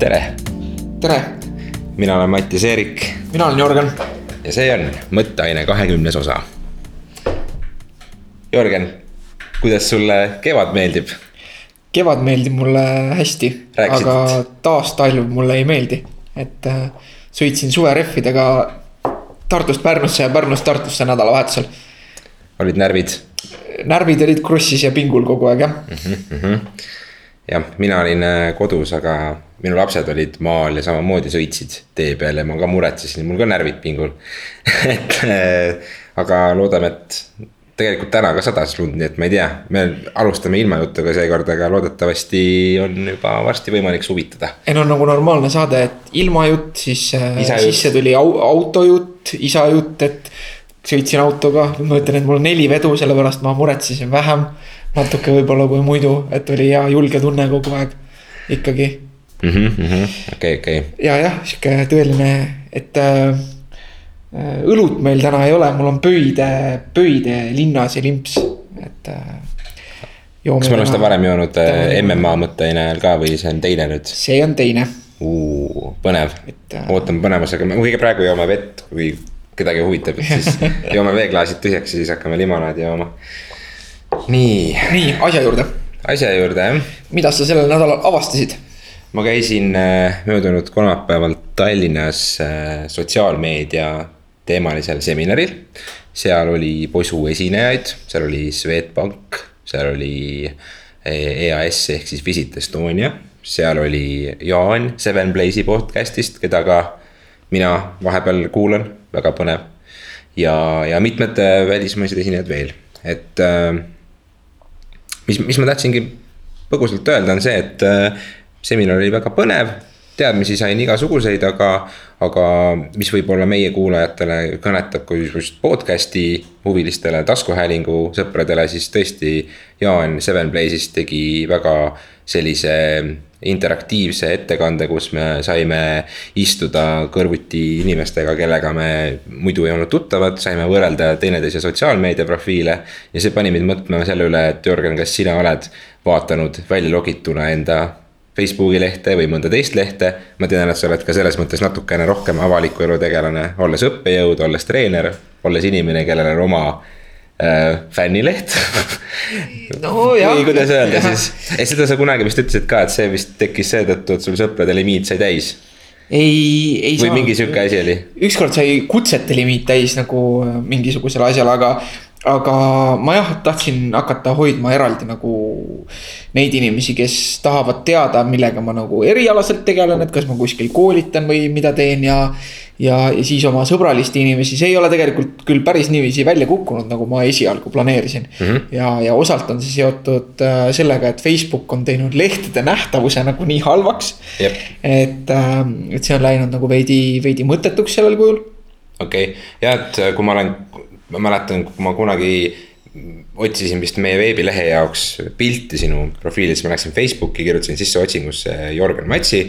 tere, tere, mina olen Mattias Eerik mina olen Jörgen. ja see on Mõtteaine kahekümnes osa. Jörgen, kuidas sulle kevad meeldib? kevad meeldib mulle hästi, aga taastalv mulle ei meeldi. et äh, sõitsin suverehvidega Tartust Pärnusse ja Pärnust Tartusse nädalavahetusel. olid närvid? närvid olid krussis ja pingul kogu aeg jah. jah, mina olin äh, kodus, aga minu lapsed olid maal ja samamoodi sõitsid tee peal ja ma ka muretsesin, mul ka närvid pingul. et äh, aga loodame, et tegelikult täna ka sadas lund, nii et ma ei tea, me alustame ilmajutuga seekord, aga loodetavasti on juba varsti võimalik suvitada. ei no nagu normaalne saade, et ilmajutt, siis äh, Isajutt. sisse tuli au, autojutt, isajutt, et sõitsin autoga, ma ütlen, et mul on neli vedu, sellepärast ma muretsesin vähem. Natuke võib-olla kui muidu, et oli hea julge tunne kogu aeg ikkagi okei, okei, ja jah, sihuke tõeline, et äh, õlut meil täna ei ole, mul on Pöide, Pöide linnas ja limps, et äh,. kas me oleme seda varem joonud äh, MMA mõtteaine ajal ka või see on teine nüüd? see on teine, põnev äh,, ootame põnevusega, me kõige praegu joome vett, kui kedagi huvitab, et siis joome veeklaasid tühjaks ja siis hakkame limonaadi jooma. nii, nii asja juurde, asja juurde jah. mida sa sellel nädalal avastasid? ma käisin äh, möödunud kolmapäeval Tallinnas äh, sotsiaalmeedia teemalisel seminaril. seal oli posu esinejaid, seal oli Swedbank, seal oli äh, EAS ehk siis Visit Estonia, seal oli Jaan Seven Blaze'i podcast'ist, keda ka mina vahepeal kuulan, väga põnev. ja, ja mitmed välismaised esinejad veel, et mis, mis ma tahtsingi põgusalt öelda, on see, et äh, seminar oli väga põnev, teadmisi sain igasuguseid, aga, aga mis võib-olla meie kuulajatele kõnetab kui just podcast'i huvilistele, taskuhäälingu sõpradele, siis tõesti Jaan Seven Blaze'ist tegi väga sellise interaktiivse ettekande, kus me saime istuda kõrvuti inimestega, kellega me muidu ei olnud tuttavad, saime võrrelda teineteise sotsiaalmeedia profiile. ja see pani mind mõtlema selle üle, et Jörgen, kas sina oled vaadanud välja logituna enda Facebooki lehte või mõnda teist lehte. ma tean, et sa oled ka selles mõttes natukene rohkem avaliku elu tegelane, olles õppejõud, olles treener, olles inimene, kellel on oma äh, fännileht no või kuidas öelda siis, seda sa kunagi vist ütlesid ka, et see vist tekkis seetõttu, et sul sõprade limiit sai täis ei, ei või mingi sihuke asi oli. ükskord sai kutsete limiit täis nagu mingisugusele asjale, aga, aga ma jah, tahtsin hakata hoidma eraldi nagu neid inimesi, kes tahavad teada, millega ma nagu erialaselt tegelen, et kas ma kuskil koolitan või mida teen ja. ja, siis oma sõbralisi inimesi, see ei ole tegelikult küll päris niiviisi välja kukkunud, nagu ma esialgu planeerisin mm. -hmm. ja, ja osalt on see seotud äh, sellega, et Facebook on teinud lehtede nähtavuse nagu nii halvaks. Jep. et, et see on läinud nagu veidi, veidi mõttetuks sellel kujul okei okay., ja et äh, kui ma olen, ma mäletan, kui ma kunagi otsisin vist meie veebilehe jaoks pilti sinu profiili, siis ma läksin Facebooki, kirjutasin sisse otsingusse Jörgen Matsi.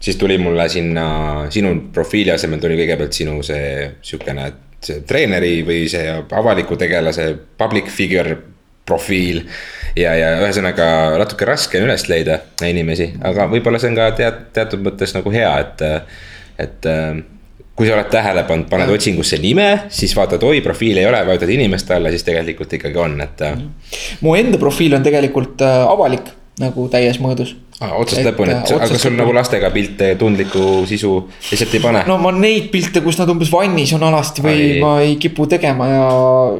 Siis tuli mulle sinna sinu profiili asemel tuli kõigepealt sinu see sihukene see treeneri või see avaliku tegelase public figure profiil. ja, ja ühesõnaga natuke raske on üles leida inimesi, aga võib-olla see on ka tead, teatud mõttes nagu hea, et, et äh, kui sa oled tähele pannud, paned otsingusse nime, siis vaatad, oi, profiili ei ole, vajutad inimeste alla, siis tegelikult ikkagi on, et äh, mu enda profiil on tegelikult äh, avalik nagu täies mõõdus. Ah, otsast Et, lõpuni, äh, et aga otsast sul nagu lastega pilte, tundlikku sisu lihtsalt ei pane no.? ma neid pilte, kus nad umbes vannis on alasti või. Ai. ma ei kipu tegema ja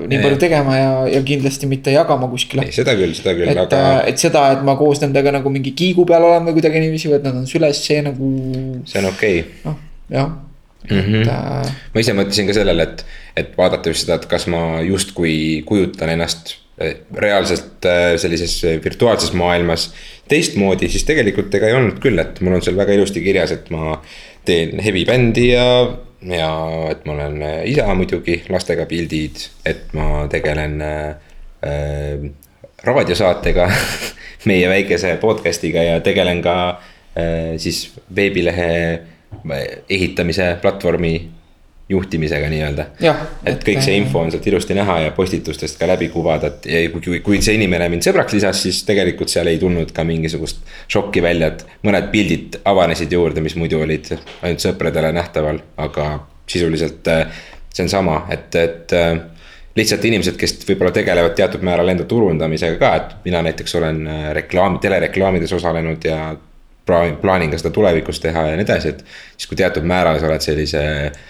nii Ei. palju tegema ja, ja kindlasti mitte jagama kuskile ei, seda küll, seda küll, et aga, et seda, et ma koos nendega nagu mingi kiigu peal olen või kuidagi niiviisi või et nad on süles, see nagu see on okei okay. noh, jah mm. et -hmm. äh, ma ise mõtlesin ka sellele, et, et vaadata just seda, et kas ma justkui kujutan ennast reaalselt eh, sellises virtuaalses maailmas. Teistmoodi, siis tegelikult ega ei olnud küll, et mul on seal väga ilusti kirjas, et ma teen heavy bändi ja, ja et ma olen isa muidugi, lastega pildid, et ma tegelen äh, äh, raadiosaatega meie väikese podcast'iga ja tegelen ka äh, siis veebilehe ehitamise platvormi juhtimisega nii-öelda. Et kõik see info on sealt ilusti näha ja postitustest ka läbi kuvada, et ja kui, kui, see inimene mind sõbraks lisas, siis tegelikult seal ei tulnud ka mingisugust šokki välja, et. mõned pildid avanesid juurde, mis muidu olid ainult sõpradele nähtaval, aga sisuliselt äh, see on sama, et, et äh, lihtsalt inimesed, kes võib-olla tegelevad teatud määral enda turundamisega ka, et mina näiteks olen äh, reklaam, telereklaamides osalenud ja plaan, plaanin ka seda tulevikus teha ja nii edasi, et siis kui teatud määral sa oled sellise äh,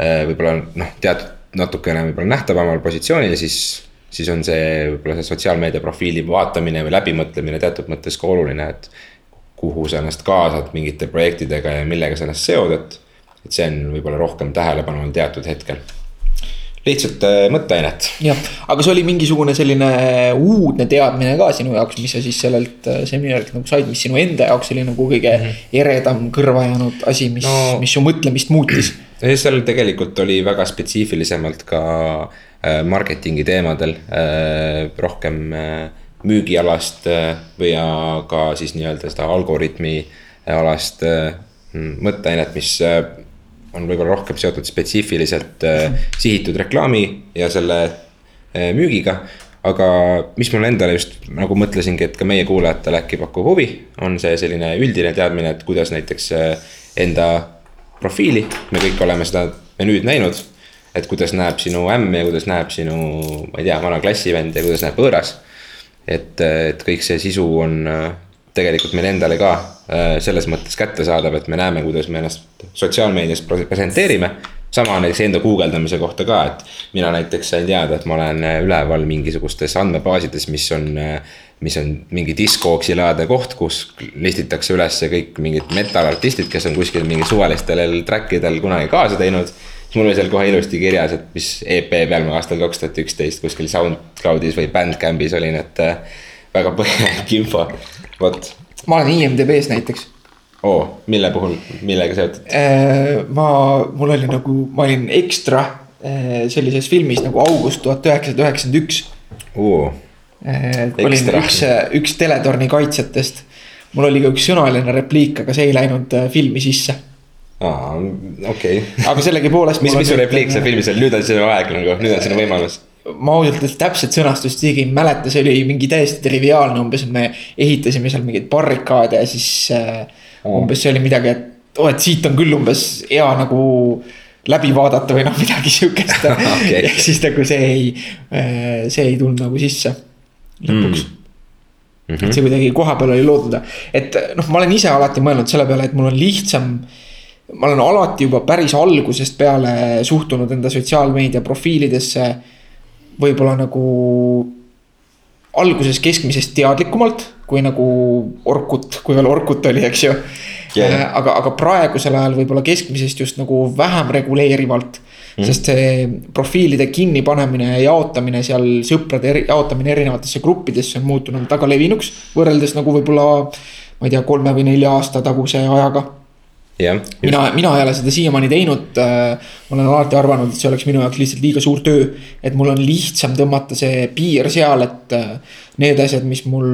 võib-olla noh, teatud natukene võib-olla nähtavamal positsioonil, siis, siis on see võib-olla see sotsiaalmeedia profiili vaatamine või läbimõtlemine teatud mõttes ka oluline, et kuhu sa ennast kaasad mingite projektidega ja millega sa ennast seod, et, et see on võib-olla rohkem tähelepanu all teatud hetkel. lihtsalt äh, mõtteainet jah, aga see oli mingisugune selline uudne teadmine ka sinu jaoks, mis sa siis sellelt äh, seminarilt nagu said, mis sinu enda jaoks oli nagu kõige mm -hmm. eredam kõrva jäänud asi, mis No- mis su mõtlemist muutis? Ja seal tegelikult oli väga spetsiifilisemalt ka äh, marketingi teemadel äh, rohkem äh, müügialast või ka siis nii-öelda seda algoritmi alast mm, mõtteainet, mis on võib-olla rohkem seotud spetsiifiliselt sihitud reklaami ja selle müügiga. aga mis mulle endale just nagu mõtlesingi, et ka meie kuulajatele äkki pakub huvi, on see selline üldine teadmine, et kuidas näiteks enda profiili, me kõik oleme seda menüüd näinud. et kuidas näeb sinu ämm ja kuidas näeb sinu, ma ei tea, vana klassivend ja kuidas näeb võõras. et, et kõik see sisu on äh, tegelikult meile endale ka äh, selles mõttes kättesaadav, et me näeme, kuidas me ennast sotsiaalmeedias pre- presenteerime. sama näiteks enda guugeldamise kohta ka, et mina näiteks sain teada, et ma olen äh, üleval mingisugustes andmebaasides, mis on mis on mingi diskooksi laadne koht, kus listitakse üles kõik mingid metal-artistid, kes on kuskil mingi suvalistel track idel kunagi kaasa teinud. siis mul oli seal kohe ilusti kirjas, et mis EP peal ma aastal kaks tuhat üksteist kuskil SoundCloudis või Bandcampis olin, et äh, väga põhjalik info, vot. ma olen IMDB-s näiteks oo, mille puhul, millega seotud? Äh, ma, mul oli nagu, ma olin ekstra äh, sellises filmis nagu August tuhat üheksasada üheksakümmend üks. Oo, olin üks, üks teletorni kaitsjatest. mul oli ka üks sõnaline repliik, aga see ei läinud äh, filmi sisse. aa, okei okay. aga sellegipoolest. mis, mis su repliik seal filmis oli, nüüd on sinu aeg nagu, nüüd on sinu võimalus ma ausalt öeldes täpset sõnastust isegi ei mäleta, see oli mingi täiesti triviaalne, umbes me ehitasime seal mingeid barrikaade ja siis äh, umbes see oli midagi, et oh, et siit on küll umbes hea nagu läbi vaadata või noh, midagi siukest Okei. ja siis nagu see ei, see ei tulnud nagu sisse lõpuks mm.. Mhm. et see kuidagi koha peal oli loodud, et noh, ma olen ise alati mõelnud selle peale, et mul on lihtsam ma olen alati juba päris algusest peale suhtunud enda sotsiaalmeedia profiilidesse võib-olla nagu alguses keskmisest teadlikumalt kui nagu Orkut, kui veel Orkut oli, eks ju Jah. aga, aga praegusel ajal võib-olla keskmisest just nagu vähem reguleerivalt mm.. sest see profiilide kinnipanemine ja jaotamine seal sõprade eri, jaotamine erinevatesse gruppidesse on muutunud väga levinuks. võrreldes nagu võib-olla ma ei tea, kolme või nelja aasta taguse ajaga jah, mina, mina ei ole seda siiamaani teinud. ma olen alati arvanud, et see oleks minu jaoks lihtsalt liiga suur töö. et mul on lihtsam tõmmata see piir seal, et äh, need asjad, mis mul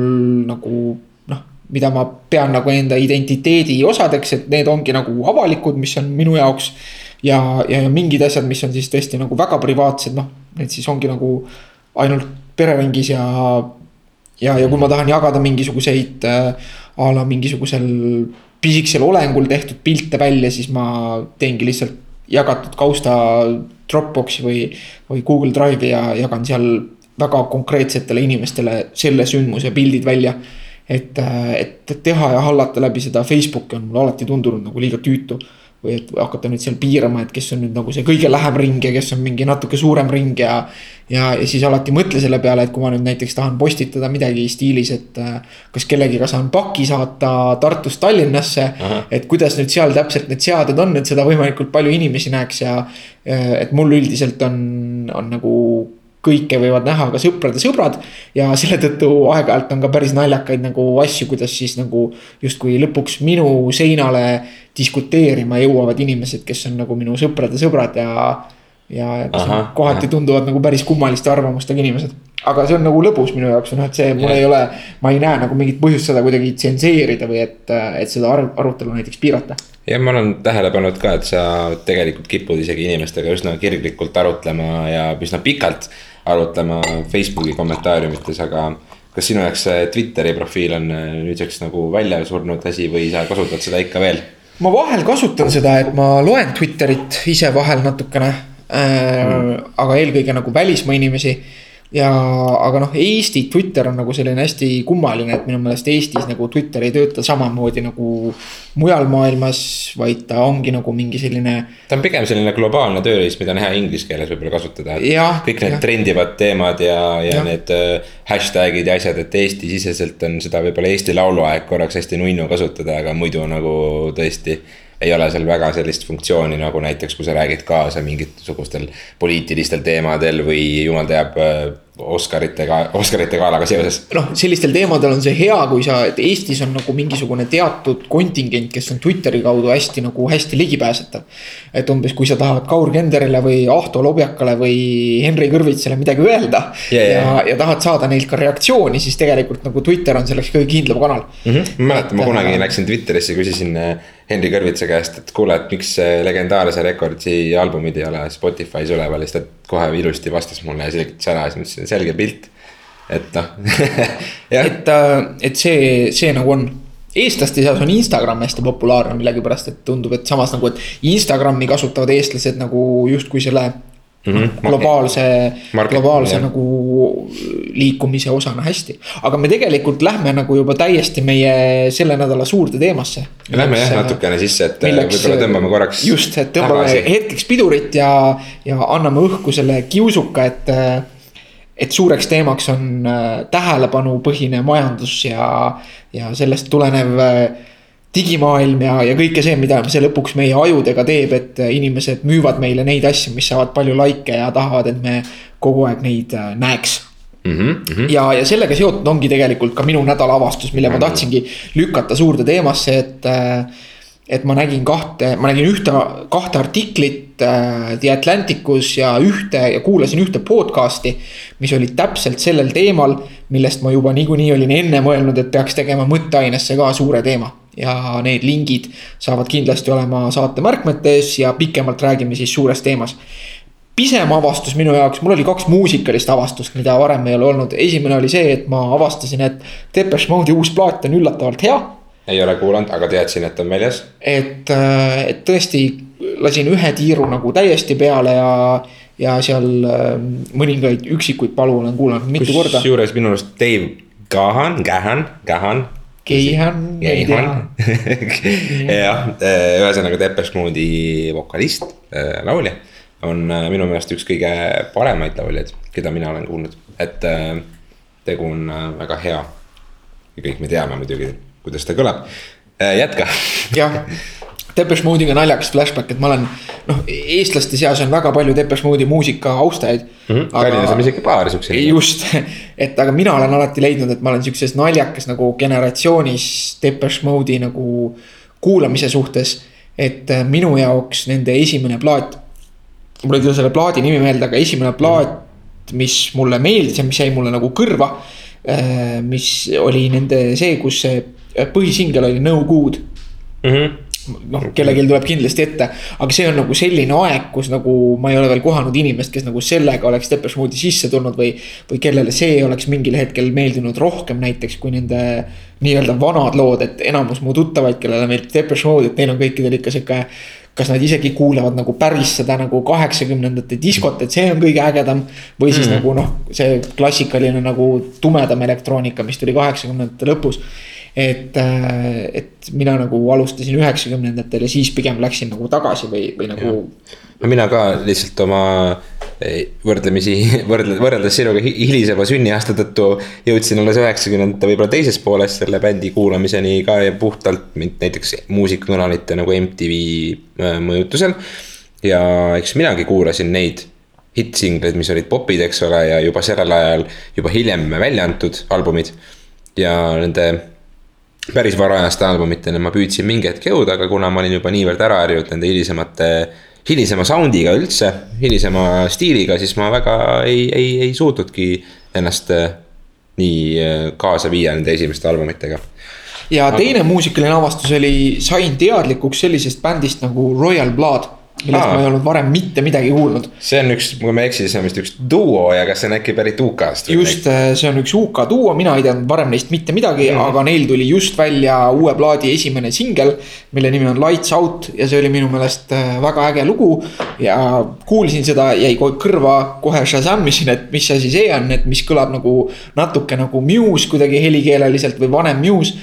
nagu noh, mida ma pean nagu enda identiteedi osadeks, et need ongi nagu avalikud, mis on minu jaoks. ja, ja ja mingid asjad, mis on siis tõesti nagu väga privaatsed, noh, need siis ongi nagu ainult pereringis ja ja, ja kui ma tahan jagada mingisuguseid äh, a la mingisugusel pisikesel olengul tehtud pilte välja, siis ma teengi lihtsalt jagatud kausta Dropboxi või, või Google Drive'i ja jagan seal väga konkreetsetele inimestele selle sündmuse pildid välja. et, et teha ja hallata läbi seda Facebooki on mulle alati tundunud nagu liiga tüütu. Või et hakata nüüd seal piirama, et kes on nüüd nagu see kõige lähem ring ja kes on mingi natuke suurem ring ja. ja, ja siis alati mõtle selle peale, et kui ma nüüd näiteks tahan postitada midagi stiilis, et äh, kas kellegiga saan paki saata Tartust Tallinnasse. et kuidas nüüd seal täpselt need seaded on, et seda võimalikult palju inimesi näeks ja. et mul üldiselt on, on nagu kõike võivad näha ka sõprade sõbrad ja selle tõttu aeg-ajalt on ka päris naljakaid nagu asju, kuidas siis nagu justkui lõpuks minu seinale diskuteerima jõuavad inimesed, kes on nagu minu sõprade sõbrad ja. ja kes on Ahah, kohati ahah. tunduvad nagu päris kummaliste arvamustega inimesed. aga see on nagu lõbus minu jaoks, noh, et see mul ei ole, ma ei näe nagu mingit põhjust seda kuidagi tsenseerida või et, et seda aru- arutelu näiteks piirata. Ja ma olen tähele pannud ka, et sa tegelikult kipud isegi inimestega üsna kirglikult arutlema ja üsna pikalt arutlema Facebooki kommentaariumites, aga kas sinu jaoks see Twitteri profiil on äh, nüüdseks nagu välja surnud asi või sa kasutad seda ikka veel? ma vahel kasutan seda, et ma loen Twitterit ise vahel natukene äh, mm.. aga eelkõige nagu välismaa inimesi ja, aga noh, Eesti Twitter on nagu selline hästi kummaline, et minu meelest Eestis nagu Twitter ei tööta samamoodi nagu mujal maailmas, vaid ta ongi nagu mingi selline. ta on pigem selline globaalne tööriist, mida on hea inglise keeles võib-olla kasutada. kõik need ja. trendivad teemad ja, ja, ja need äh, hashtag'id ja asjad, et Eesti-siseselt on seda võib-olla Eesti lauluaeg korraks hästi nunnu kasutada, aga muidu nagu tõesti ei ole seal väga sellist funktsiooni nagu näiteks, kui sa räägid kaasa mingisugustel poliitilistel teemadel või jumal teab äh, Oscaritega, Oscarite galaga seoses. noh, sellistel teemadel on see hea, kui sa, et Eestis on nagu mingisugune teatud kontingent, kes on Twitteri kaudu hästi nagu hästi ligipääsetav. et umbes, kui sa tahad Kaur Kenderile või Ahto Lobjakale või Henri Kõrvitsale midagi öelda yeah,. Yeah. ja, ja tahad saada neilt ka reaktsiooni, siis tegelikult nagu Twitter on selleks kõige kindlam kanal mm. -hmm. ma mäletan, ma kunagi äh, läksin Twitterisse, küsisin äh, Henri Kõrvitsa käest, et kuule, et miks legendaarse Recordsi albumid ei ole Spotify's üleval siis ta kohe ilusti vastas mulle ja selgitas ära ja siis ma ütlesin, selge pilt. et noh et, äh, et see, see nagu on eestlaste seas on Instagram hästi populaarne millegipärast, et tundub, et samas nagu, et Instagrami kasutavad eestlased nagu justkui selle mm -hmm. globaalse, globaalse jah. nagu liikumise osana hästi. aga me tegelikult lähme nagu juba täiesti meie selle nädala suurde teemasse. Lähme jah natukene sisse, et võib-olla tõmbame korraks. just, et tõmbame tagasi. hetkeks pidurit ja, ja anname õhku selle kiusuka, et et suureks teemaks on äh, tähelepanupõhine majandus ja, ja sellest tulenev äh, digimaailm ja, ja kõike see, mida see lõpuks meie ajudega teeb, et inimesed müüvad meile neid asju, mis saavad palju likee ja tahavad, et me kogu aeg neid äh, näeks. Mm -hmm. ja, ja sellega seotud ongi tegelikult ka minu nädala avastus, mille mm -hmm. ma tahtsingi lükata suurde teemasse, et. Äh, et ma nägin kahte, ma nägin ühte, kahte artiklit äh, The Atlanticus ja ühte ja kuulasin ühte podcast'i. mis oli täpselt sellel teemal, millest ma juba niikuinii olin enne mõelnud, et peaks tegema mõtteainesse ka suure teema ja need lingid saavad kindlasti olema saate märkmetes ja pikemalt räägime siis suurest teemas. pisem avastus minu jaoks, mul oli kaks muusikalist avastust, mida varem ei ole olnud, esimene oli see, et ma avastasin, et Depeche Mode'i uus plaat on üllatavalt hea. Ei ole kuulanud, aga teadsin, et on väljas. et, äh, et tõesti lasin ühe tiiru nagu täiesti peale ja ja seal äh, mõningaid üksikuid palu olen kuulanud mitu Kus korda. kusjuures minu arust Dave Gahan, Gahan, Gahan Keihan. Keihan. jah, äh, ühesõnaga Depeche Mode'i vokalist, laulja. on minu meelest üks kõige paremaid lauljaid, keda mina olen kuulnud, et tegu on väga hea. ja kõik me teame muidugi, kuidas ta kõlab, jätka. jah Depeche Mode'iga naljakas flashback, et ma olen noh, eestlaste seas on väga palju Depeche Mode'i muusika austajaid mm. -hmm. Tallinnas on isegi paar siukseid. just, et aga mina olen alati leidnud, et ma olen siukses naljakas nagu generatsioonis Depeche Mode'i nagu kuulamise suhtes. et äh, minu jaoks nende esimene plaat, mul ei tule selle plaadi nimi meelde, aga esimene plaat, mis mulle meeldis ja mis jäi mulle nagu kõrva. Äh, mis oli nende see, kus see põhisingel oli No Good mm. -hmm noh, kellelgi tuleb kindlasti ette. aga see on nagu selline aeg, kus nagu ma ei ole veel kohanud inimest, kes nagu sellega oleks Depeche Mode'i sisse tulnud või. või kellele see oleks mingil hetkel meeldinud rohkem näiteks kui nende nii-öelda vanad lood, et enamus mu tuttavaid, kellele meeldib Depeche Mode, et neil on kõikidel ikka sihuke kas nad isegi kuulevad nagu päris seda nagu kaheksakümnendate diskot, et see on kõige ägedam. või siis mm. nagu noh, see klassikaline nagu tumedam elektroonika, mis tuli kaheksakümnendate lõpus et, äh, et mina nagu alustasin üheksakümnendatel ja siis pigem läksin nagu tagasi või, või nagu. no mina ka lihtsalt oma eh, võrdlemisi, võrdle-, võrreldes sinuga hilisema sünniaasta tõttu jõudsin alles üheksakümnendate võib-olla teises pooles selle bändi kuulamiseni ka ja puhtalt näiteks muusikakanalite nagu MTV äh, mõjutusel. ja eks minagi kuulasin neid hittsingleid, mis olid popid, eks ole, ja juba sellel ajal juba hiljem välja antud albumid. ja nende päris varajaste albumiteni ma püüdsin mingi hetk jõuda, aga kuna ma olin juba niivõrd ära harjunud nende hilisemate, hilisema sound'iga üldse, hilisema stiiliga, siis ma väga ei, ei, ei suutnudki ennast äh, nii äh, kaasa viia nende esimeste albumitega. ja teine muusikaline avastus oli, sain teadlikuks sellisest bändist nagu Royal Blood millest Aa. ma ei olnud varem mitte midagi kuulnud. see on üks, kui ma ei eksi, see on vist üks duo ja kas see on äkki pärit UK-st? just, see on üks UK duo, mina ei teadnud varem neist mitte midagi mm, -hmm. aga neil tuli just välja uue plaadi esimene singel. mille nimi on Lights Out ja see oli minu meelest äh, väga äge lugu. ja kuulsin seda, jäi kõrva, kohe Shazam isin, et mis asi see on, et mis kõlab nagu natuke nagu Muse kuidagi helikeeleliselt või vanem Muse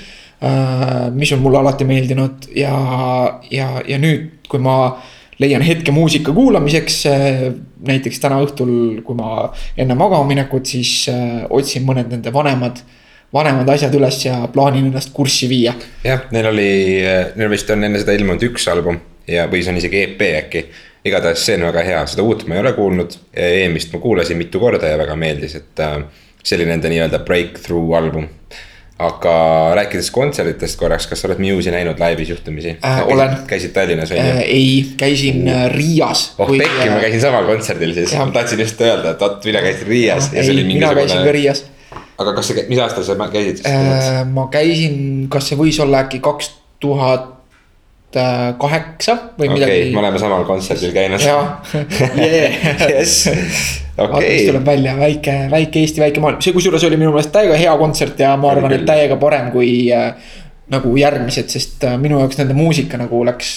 äh, mis on mulle alati meeldinud ja, ja, ja nüüd, kui ma leian hetke muusika kuulamiseks. näiteks täna õhtul, kui ma enne magama minekut, siis äh, otsin mõned nende vanemad, vanemad asjad üles ja plaanin ennast kurssi viia. jah, neil oli, neil vist on enne seda ilmunud üks album ja, või see on isegi EP äkki. igatahes see on väga hea, seda uut ma ei ole kuulnud, eelmist ma kuulasin mitu korda ja väga meeldis, et äh, see oli nende nii-öelda breakthrough album aga rääkides kontsertidest korraks, kas sa oled Muse'i näinud laivis juhtumisi äh,? olen. käisid Tallinnas on ju äh,? ei, käisin äh, Riias. oh pekki, ma käisin samal kontserdil siis, ma tahtsin just öelda, et vot mina käisin Riias ja, ja see oli mingisugune. mina käisin ka Riias. aga kas sa, mis aastal sa käisid äh,? ma käisin, kas see võis olla äkki kaks tuhat kaheksa või okay, midagi. me oleme samal kontserdil käinud. jah, jess. okei. tuleb välja väike, väike Eesti, väike maailm, see kusjuures oli minu meelest täiega hea kontsert ja ma arvan, et täiega parem kui äh, nagu järgmised, sest äh, minu jaoks nende muusika nagu läks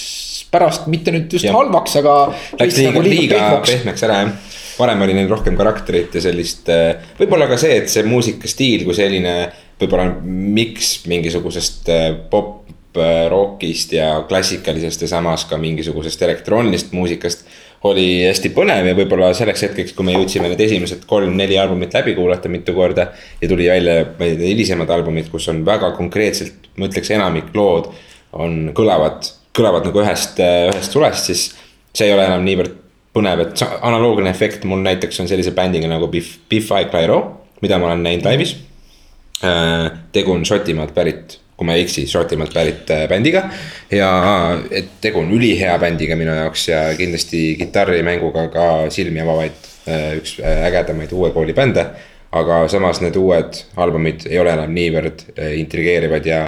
pärast mitte nüüd just ja. halvaks, aga. Läks liiga, nagu liiga pehmeks. pehmeks ära jah varem oli neil rohkem karakterit ja sellist, äh, võib-olla ka see, et see muusikastiil kui selline võib-olla miks mingisugusest äh, pop rockist ja klassikalisest ja samas ka mingisugusest elektroonilisest muusikast. oli hästi põnev ja võib-olla selleks hetkeks, kui me jõudsime need esimesed kolm-neli albumit läbi kuulata mitu korda. ja tuli välja, ma ei tea, hilisemad albumid, kus on väga konkreetselt, ma ütleks, enamik lood on, kõlavad, kõlavad nagu ühest, ühest sulest, siis. see ei ole enam niivõrd põnev, et analoogne efekt mul näiteks on sellise bändiga nagu Biff, Biff Clyro, mida ma olen näinud laivis. tegu on Šotimaalt pärit kui ma ei eksi, Šotimaalt pärit äh, bändiga. ja et tegu on ülihea bändiga minu jaoks ja kindlasti kitarrimänguga ka silmi avavaid äh, üks äh, ägedamaid uue kooli bände. aga samas need uued albumid ei ole enam niivõrd intrigeerivad ja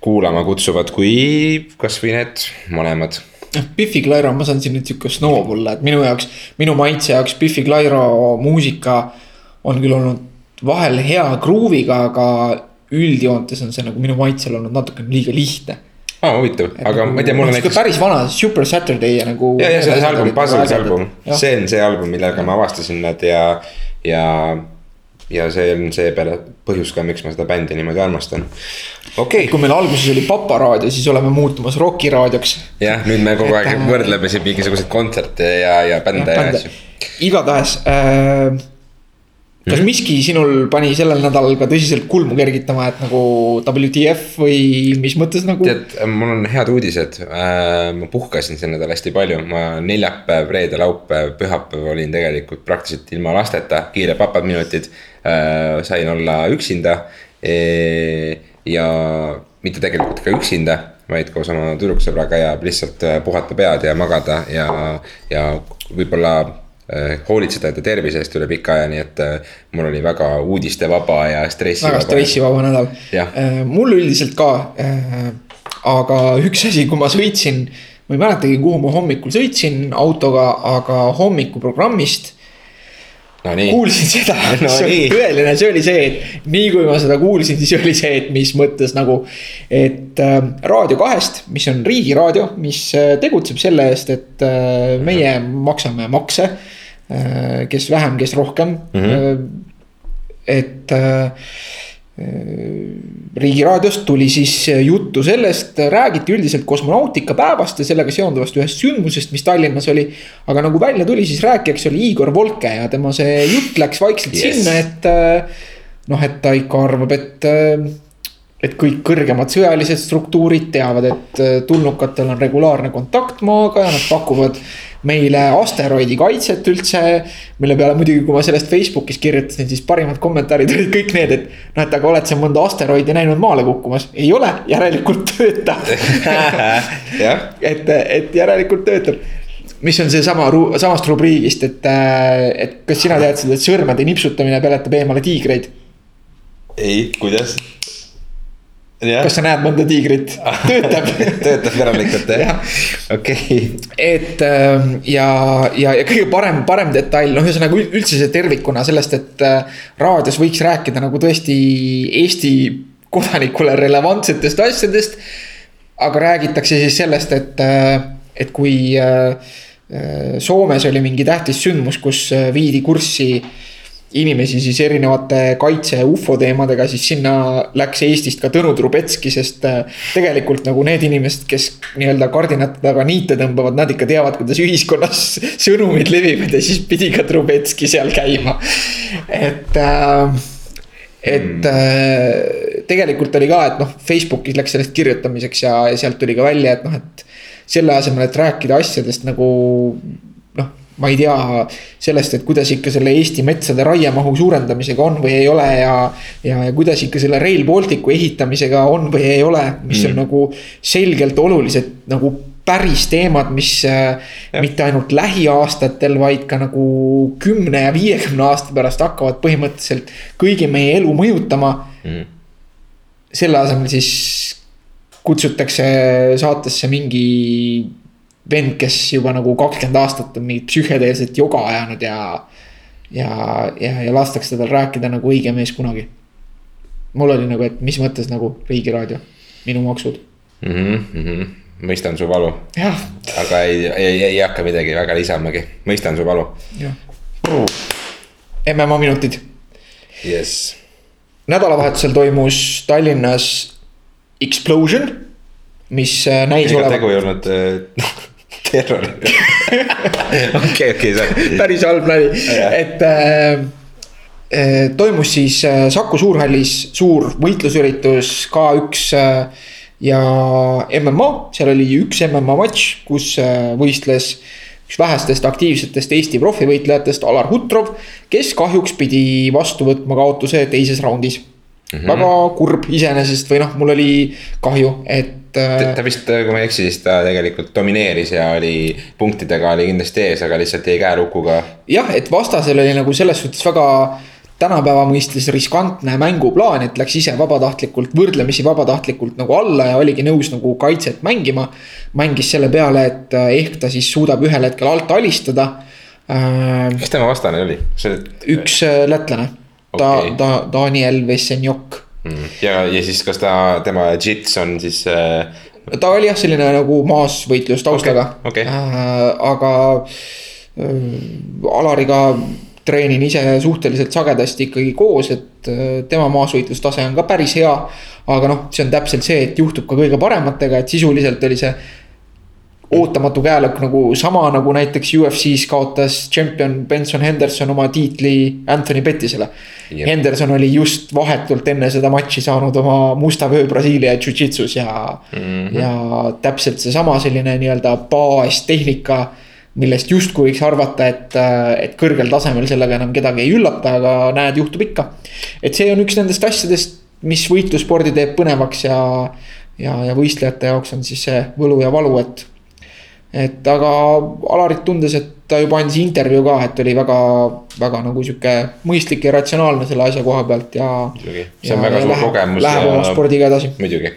kuulama kutsuvad, kui kasvõi need mõlemad noh, Biffi Clyro, ma saan siin nüüd sihuke snoob olla, et minu jaoks, minu maitse jaoks Biffi Clyro muusika on küll olnud vahel hea gruuviga, aga üldjoontes on see nagu minu maitsel olnud natukene liiga lihtne. aa, huvitav, aga nagu, ma ei tea, mul on näiteks. päris vana, Super Saturday ja nagu. ja, ja see, see album, Puzzle's album, see on see album, millega ma avastasin nad ja, ja. ja see on see peale põhjus ka, miks ma seda bändi niimoodi armastan. okei okay.. kui meil alguses oli Papa raadio, siis oleme muutumas Rocki raadioks. jah, nüüd me kogu aeg võrdleme siin mingisuguseid kontserte ja, ja bände ja, ja asju. igatahes äh, kas -hmm. miski sinul pani sellel nädalal ka tõsiselt kulmu kergitama, et nagu WTF või mis mõttes nagu? tead, mul on head uudised äh,. ma puhkasin see nädal hästi palju, ma neljapäev, reede, laupäev, pühapäev olin tegelikult praktiliselt ilma lasteta, kiire papad minutid äh,. sain olla üksinda e. ja mitte tegelikult ka üksinda, vaid koos oma tüdruksõbraga ja lihtsalt äh, puhata pead ja magada ja, ja võib-olla hoolitseda enda tervise eest üle pika aja, nii et äh, mul oli väga uudistevaba ja stressivaba. väga stressivaba nädal. Äh, mul üldiselt ka. aga üks asi, kui ma sõitsin, ma ei mäletagi, kuhu ma hommikul sõitsin autoga, aga hommikuprogrammist no,. kuulsin seda no,, see oli tõeline, see oli see, et nii kui ma seda kuulsin, siis oli see, et mis mõttes nagu. et äh, Raadio kahest, mis on riigiraadio, mis äh, tegutseb selle eest, et äh, meie maksame makse äh, Äh, kes vähem, kes rohkem mm. -hmm. et äh, Riigi raadiost tuli siis juttu sellest, räägiti üldiselt kosmonautikapäevast ja sellega seonduvast ühest sündmusest, mis Tallinnas oli. aga nagu välja tuli, siis rääkijaks oli Igor Volke ja tema see jutt läks vaikselt yes. sinna, et. noh, et ta ikka arvab, et, et kõik kõrgemad sõjalised struktuurid teavad, et tulnukatel on regulaarne kontakt maaga ja nad pakuvad meile asteroidi kaitset üldse. mille peale muidugi, kui ma sellest Facebookis kirjutasin, siis parimad kommentaarid olid kõik need, et noh, et aga oled sa mõnda asteroidi näinud maale kukkumas? ei ole, järelikult töötab et, et järelikult töötab mis on seesama, samast rubriigist, et, et kas sina teadsid, et sõrmede nipsutamine peletab eemale tiigreid? ei, kuidas? Jah. kas sa näed mõnda tiigrit? töötab töötab järelikult jah Jah. okei et ähm, ja, ja, ja kõige parem, parem detail, noh, ühesõnaga üld- üldse see tervikuna sellest, et äh, raadios võiks rääkida nagu tõesti Eesti kodanikule relevantsetest asjadest. aga räägitakse siis sellest, et, äh, et kui äh, äh, Soomes oli mingi tähtis sündmus, kus äh, viidi kurssi inimesi siis erinevate kaitse ja ufo teemadega, siis sinna läks Eestist ka Tõnu Trubetski, sest äh, tegelikult nagu need inimesed, kes nii-öelda kardinate taga niite tõmbavad, nad ikka teavad, kuidas ühiskonnas sõnumid levivad ja siis pidi ka Trubetski seal käima. et äh, et äh, tegelikult oli ka, et noh, Facebookis läks sellest kirjutamiseks ja, ja sealt tuli ka välja, et noh, et selle asemel, et rääkida asjadest nagu ma ei tea sellest, et kuidas ikka selle Eesti metsade raiemahu suurendamisega on või ei ole ja. ja, ja kuidas ikka selle Rail Balticu ehitamisega on või ei ole, mis on Mm. nagu selgelt olulised nagu päris teemad, mis äh, mitte ainult lähiaastatel, vaid ka nagu kümne ja viiekümne aasta pärast hakkavad põhimõtteliselt kõigi meie elu mõjutama Mhm. selle asemel siis kutsutakse saatesse mingi vend, kes juba nagu kakskümmend aastat on mingit psühhedeelset joga ajanud ja. ja, ja, ja lastakse tal rääkida nagu õige mees kunagi. mul oli nagu, et mis mõttes nagu Riigiraadio, minu maksud. Mhm, mõistan su valu aga ei, ei, ei hakka midagi väga lisamagi, mõistan su valu. MMA minutid. jess nädalavahetusel toimus Tallinnas Explosion, mis äh, näis olevat tegu ei olnud äh, terroriga okei, okei, sorry. päris halb nali, et äh, äh, toimus siis äh, Saku Suurhallis suur võitlusüritus K1 äh, ja MMA, seal oli üks MMA matš, kus võistles üks vähestest aktiivsetest Eesti profivõitlejatest, Alar Hutrov, kes kahjuks pidi vastu võtma kaotuse teises raundis mm. -hmm. väga kurb iseenesest või noh, mul oli kahju, et äh, ta vist, kui ma ei eksi, siis ta tegelikult domineeris ja oli punktidega oli kindlasti ees, aga lihtsalt jäi käelukuga. jah, et vastasel oli nagu selles suhtes väga tänapäeva mõistes riskantne mänguplaan, et läks ise vabatahtlikult, võrdlemisi vabatahtlikult nagu alla ja oligi nõus nagu kaitset mängima. mängis selle peale, et äh, ehk ta siis suudab ühel hetkel alt alistada. kes tema vastane oli? see üks äh, lätlane. Okay., ta, Daniel Vessenjok. Mm. ja, ja siis, kas ta, tema jits on siis äh, ta oli jah, selline nagu maasvõitlus taustaga Okei, okei. äh, aga äh, Alariga treenin ise suhteliselt sagedasti ikkagi koos, et äh, tema maasvõitlustase on ka päris hea. aga noh, see on täpselt see, et juhtub ka kõige parematega, et sisuliselt oli see ootamatu käelõkk nagu sama nagu näiteks UFC-s kaotas tšempion Benson Henderson oma tiitli Anthony Pettisele. Henderson oli just vahetult enne seda matši saanud oma musta vöö Brasiilia jujitsus ja mm. -hmm. ja täpselt seesama selline nii-öelda baastehnika. millest justkui võiks arvata, et, et kõrgel tasemel sellega enam kedagi ei üllata, aga näed, juhtub ikka. et see on üks nendest asjadest, mis võitlusspordi teeb põnevaks ja, ja, ja võistlejate jaoks on siis see võlu ja valu, et et aga Alarit tundes, et ta juba andis intervjuu ka, et oli väga, väga nagu sihuke mõistlik ja ratsionaalne selle asja koha pealt ja. muidugi, see on väga suur kogemus. Läheb oma spordiga edasi. muidugi.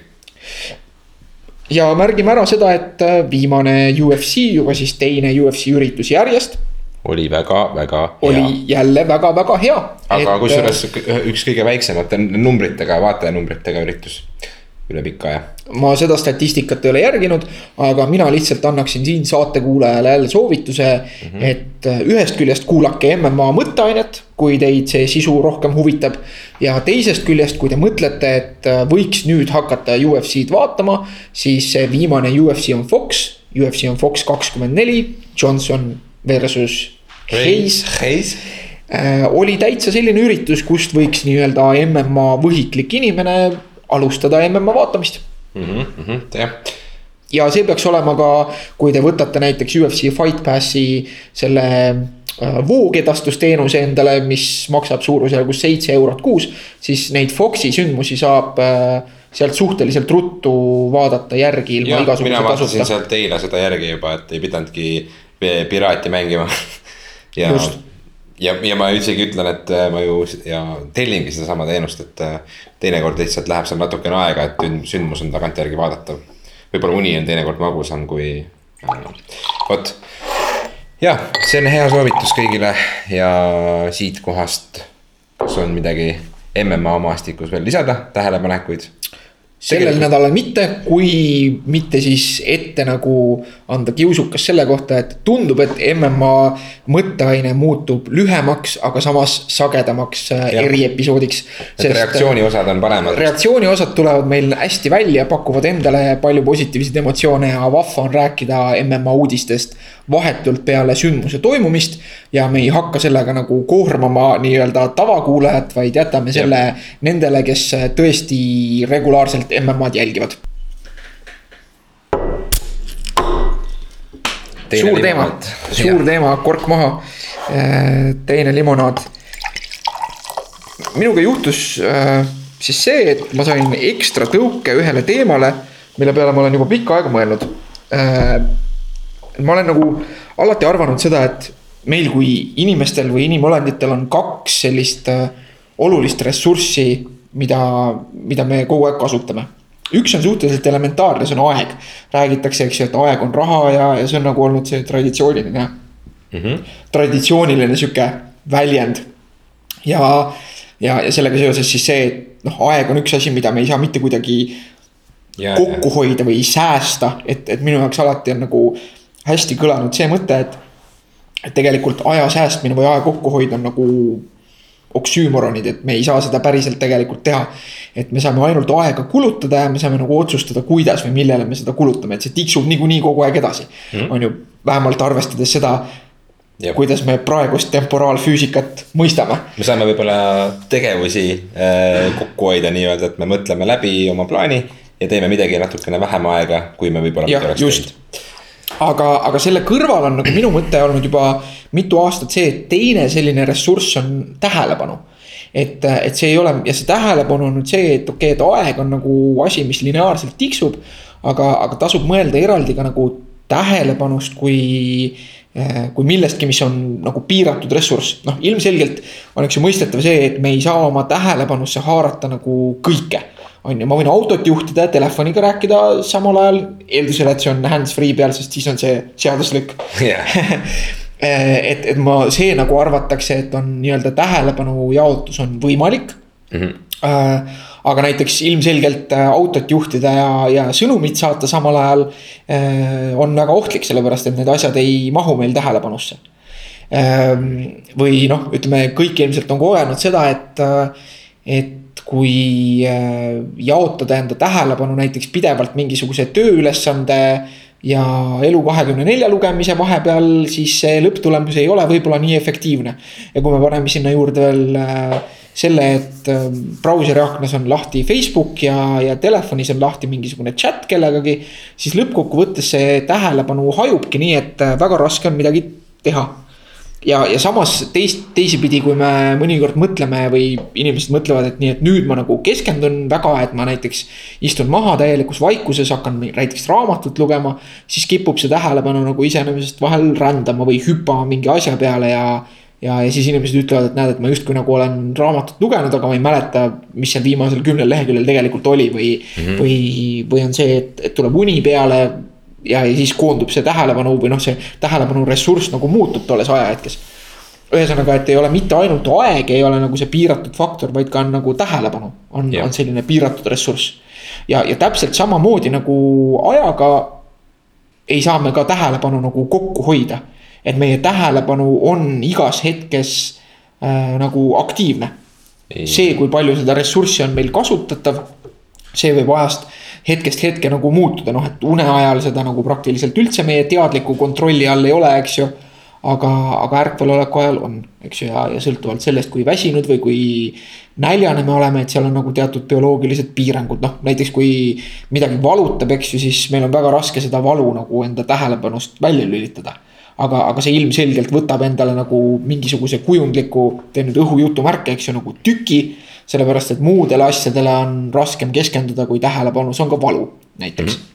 ja märgime ära seda, et äh, viimane UFC, juba siis teine UFC üritus järjest. oli väga-väga oli hea. jälle väga-väga hea. aga kusjuures üks kõige väiksemate numbritega, vaatajanumbritega üritus üle pika aja. ma seda statistikat ei ole järginud, aga mina lihtsalt annaksin siin saatekuulajale jälle soovituse mm, -hmm. et äh, ühest küljest kuulake MMA mõtteainet, kui teid see sisu rohkem huvitab. ja teisest küljest, kui te mõtlete, et äh, võiks nüüd hakata UFC-d vaatama, siis see viimane UFC on Fox, UFC on Fox kakskümmend neli, Johnson versus Hayes Hayes. äh, oli täitsa selline üritus, kust võiks nii-öelda MMA võhiklik inimene alustada MMA vaatamist Mhm, jah, ja see peaks olema ka, kui te võtate näiteks UFC Fight Passi selle äh, voogedastusteenuse endale, mis maksab suurusjärgus seitse eurot kuus. siis neid Foxi sündmusi saab äh, sealt suhteliselt ruttu vaadata järgi ilma ja mina igasuguse vaatasin tasuta. sealt eile seda järgi juba, et ei pidanudki pi- piraati mängima. ja Just. Ja, ja ma isegi ütlen, et äh, ma ju ja tellingi sedasama teenust, et äh, teinekord lihtsalt läheb seal natukene aega, et sündmus on tagantjärgi vaadatav. võib-olla uni on teinekord magusam kui, vot. jah, see on hea soovitus kõigile ja siitkohast, kas on midagi MMA maastikus veel lisada, tähelepanekuid? Sellel nädalal mitte, kui mitte siis ette nagu anda kiusukas selle kohta, et tundub, et MMA mõtteaine muutub lühemaks, aga samas sagedamaks äh, ja. eriepisoodiks. et reaktsiooniosad on paremad. reaktsiooniosad tulevad meil hästi välja, pakuvad endale palju positiivseid emotsioone ja vahva on rääkida MMA uudistest vahetult peale sündmuse toimumist. ja me ei hakka sellega nagu koormama nii-öelda tavakuulajat, vaid jätame selle ja. nendele, kes tõesti regulaarselt MM-ad jälgivad. suur teema, suur ja. teema, kork maha. Äh, teine limonaad. minuga juhtus äh, siis see, et ma sain ekstra tõuke ühele teemale, mille peale ma olen juba pikka aega mõelnud äh, ma olen nagu alati arvanud seda, et meil kui inimestel või inimolenditel on kaks sellist äh, olulist ressurssi, mida, mida me kogu aeg kasutame. üks on suhteliselt elementaarne, see on aeg. räägitakse, eks ju, et aeg on raha ja, ja see on nagu olnud see traditsiooniline mm, -hmm. traditsiooniline sihuke väljend. ja, ja, ja sellega seoses siis see, et noh, aeg on üks asi, mida me ei saa mitte kuidagi ja, kokku hoida või säästa, et, et minu jaoks alati on nagu hästi kõlanud see mõte, et. et tegelikult aja säästmine või aja kokkuhoid on nagu oksüümoronid, et me ei saa seda päriselt tegelikult teha. et me saame ainult aega kulutada ja me saame nagu otsustada, kuidas või millele me seda kulutame, et see tiksub niikuinii kogu aeg edasi mm.. on ju, vähemalt arvestades seda, kuidas me praegust temporaalfüüsikat mõistame. me saame võib-olla tegevusi äh, kokku hoida nii-öelda, et me mõtleme läbi oma plaani ja teeme midagi natukene vähem aega, kui me võib-olla. just aga, aga selle kõrval on nagu minu mõte olnud juba mitu aastat see, et teine selline ressurss on tähelepanu. et, et see ei ole ja see tähelepanu on nüüd see, et okei okay,, et aeg on nagu asi, mis lineaarselt tiksub. aga, aga tasub mõelda eraldi ka nagu tähelepanust kui kui millestki, mis on nagu piiratud ressurss, noh ilmselgelt on eks ju mõistetav see, et me ei saa oma tähelepanusse haarata nagu kõike on ju, ma võin autot juhtida telefoniga rääkida samal ajal, eeldusel, et see on hands-free peal, sest siis on see seaduslik yeah. et, et ma, see nagu arvatakse, et on nii-öelda tähelepanu jaotus on võimalik mm. -hmm. aga näiteks ilmselgelt äh, autot juhtida ja, ja sõnumit saata samal ajal äh, on väga ohtlik, sellepärast et need asjad ei mahu meil tähelepanusse. või noh, ütleme kõik ilmselt on kogenud seda, et, et kui äh, jaotada enda tähelepanu näiteks pidevalt mingisuguse tööülesande ja Elu24 lugemise vahepeal, siis see lõpptulemus ei ole võib-olla nii efektiivne. ja kui me paneme sinna juurde veel äh, selle, et äh, brauseri aknas on lahti Facebook ja, ja telefonis on lahti mingisugune chat kellegagi. siis lõppkokkuvõttes see tähelepanu hajubki nii, et väga raske on midagi teha ja, ja samas teist, teisipidi, kui me mõnikord mõtleme või inimesed mõtlevad, et nii, et nüüd ma nagu keskendun väga, et ma näiteks istun maha täielikus vaikuses, hakkan näiteks raamatut lugema. siis kipub see tähelepanu nagu iseenesest vahel rändama või hüppama mingi asja peale ja. ja, ja siis inimesed ütlevad, et näed, et ma justkui nagu olen raamatut lugenud, aga ma ei mäleta, mis seal viimasel kümnel leheküljel tegelikult oli või mm, -hmm. või, või on see, et, et tuleb uni peale ja, siis koondub see tähelepanu või noh, see tähelepanu ressurss nagu muutub tolles ajahetkes. ühesõnaga, et ei ole mitte ainult aeg, ei ole nagu see piiratud faktor, vaid ka on nagu tähelepanu on, on selline piiratud ressurss. ja, ja täpselt samamoodi nagu ajaga ei saa me ka tähelepanu nagu kokku hoida. et meie tähelepanu on igas hetkes äh, nagu aktiivne. see, kui palju seda ressurssi on meil kasutatav, see võib ajast hetkest hetke nagu muutuda, noh, et une ajal seda nagu praktiliselt üldse meie teadliku kontrolli all ei ole, eks ju. aga, aga ärkveloleku ajal on, eks ju, ja, ja sõltuvalt sellest, kui väsinud või kui näljane me oleme, et seal on nagu teatud bioloogilised piirangud, noh näiteks kui midagi valutab, eks ju, siis meil on väga raske seda valu nagu enda tähelepanust välja lülitada aga, aga see ilmselgelt võtab endale nagu mingisuguse kujundliku, teen nüüd õhujutumärke, eks ju, nagu tüki sellepärast, et muudele asjadele on raskem keskenduda, kui tähelepanu, see on ka valu näiteks mm. -hmm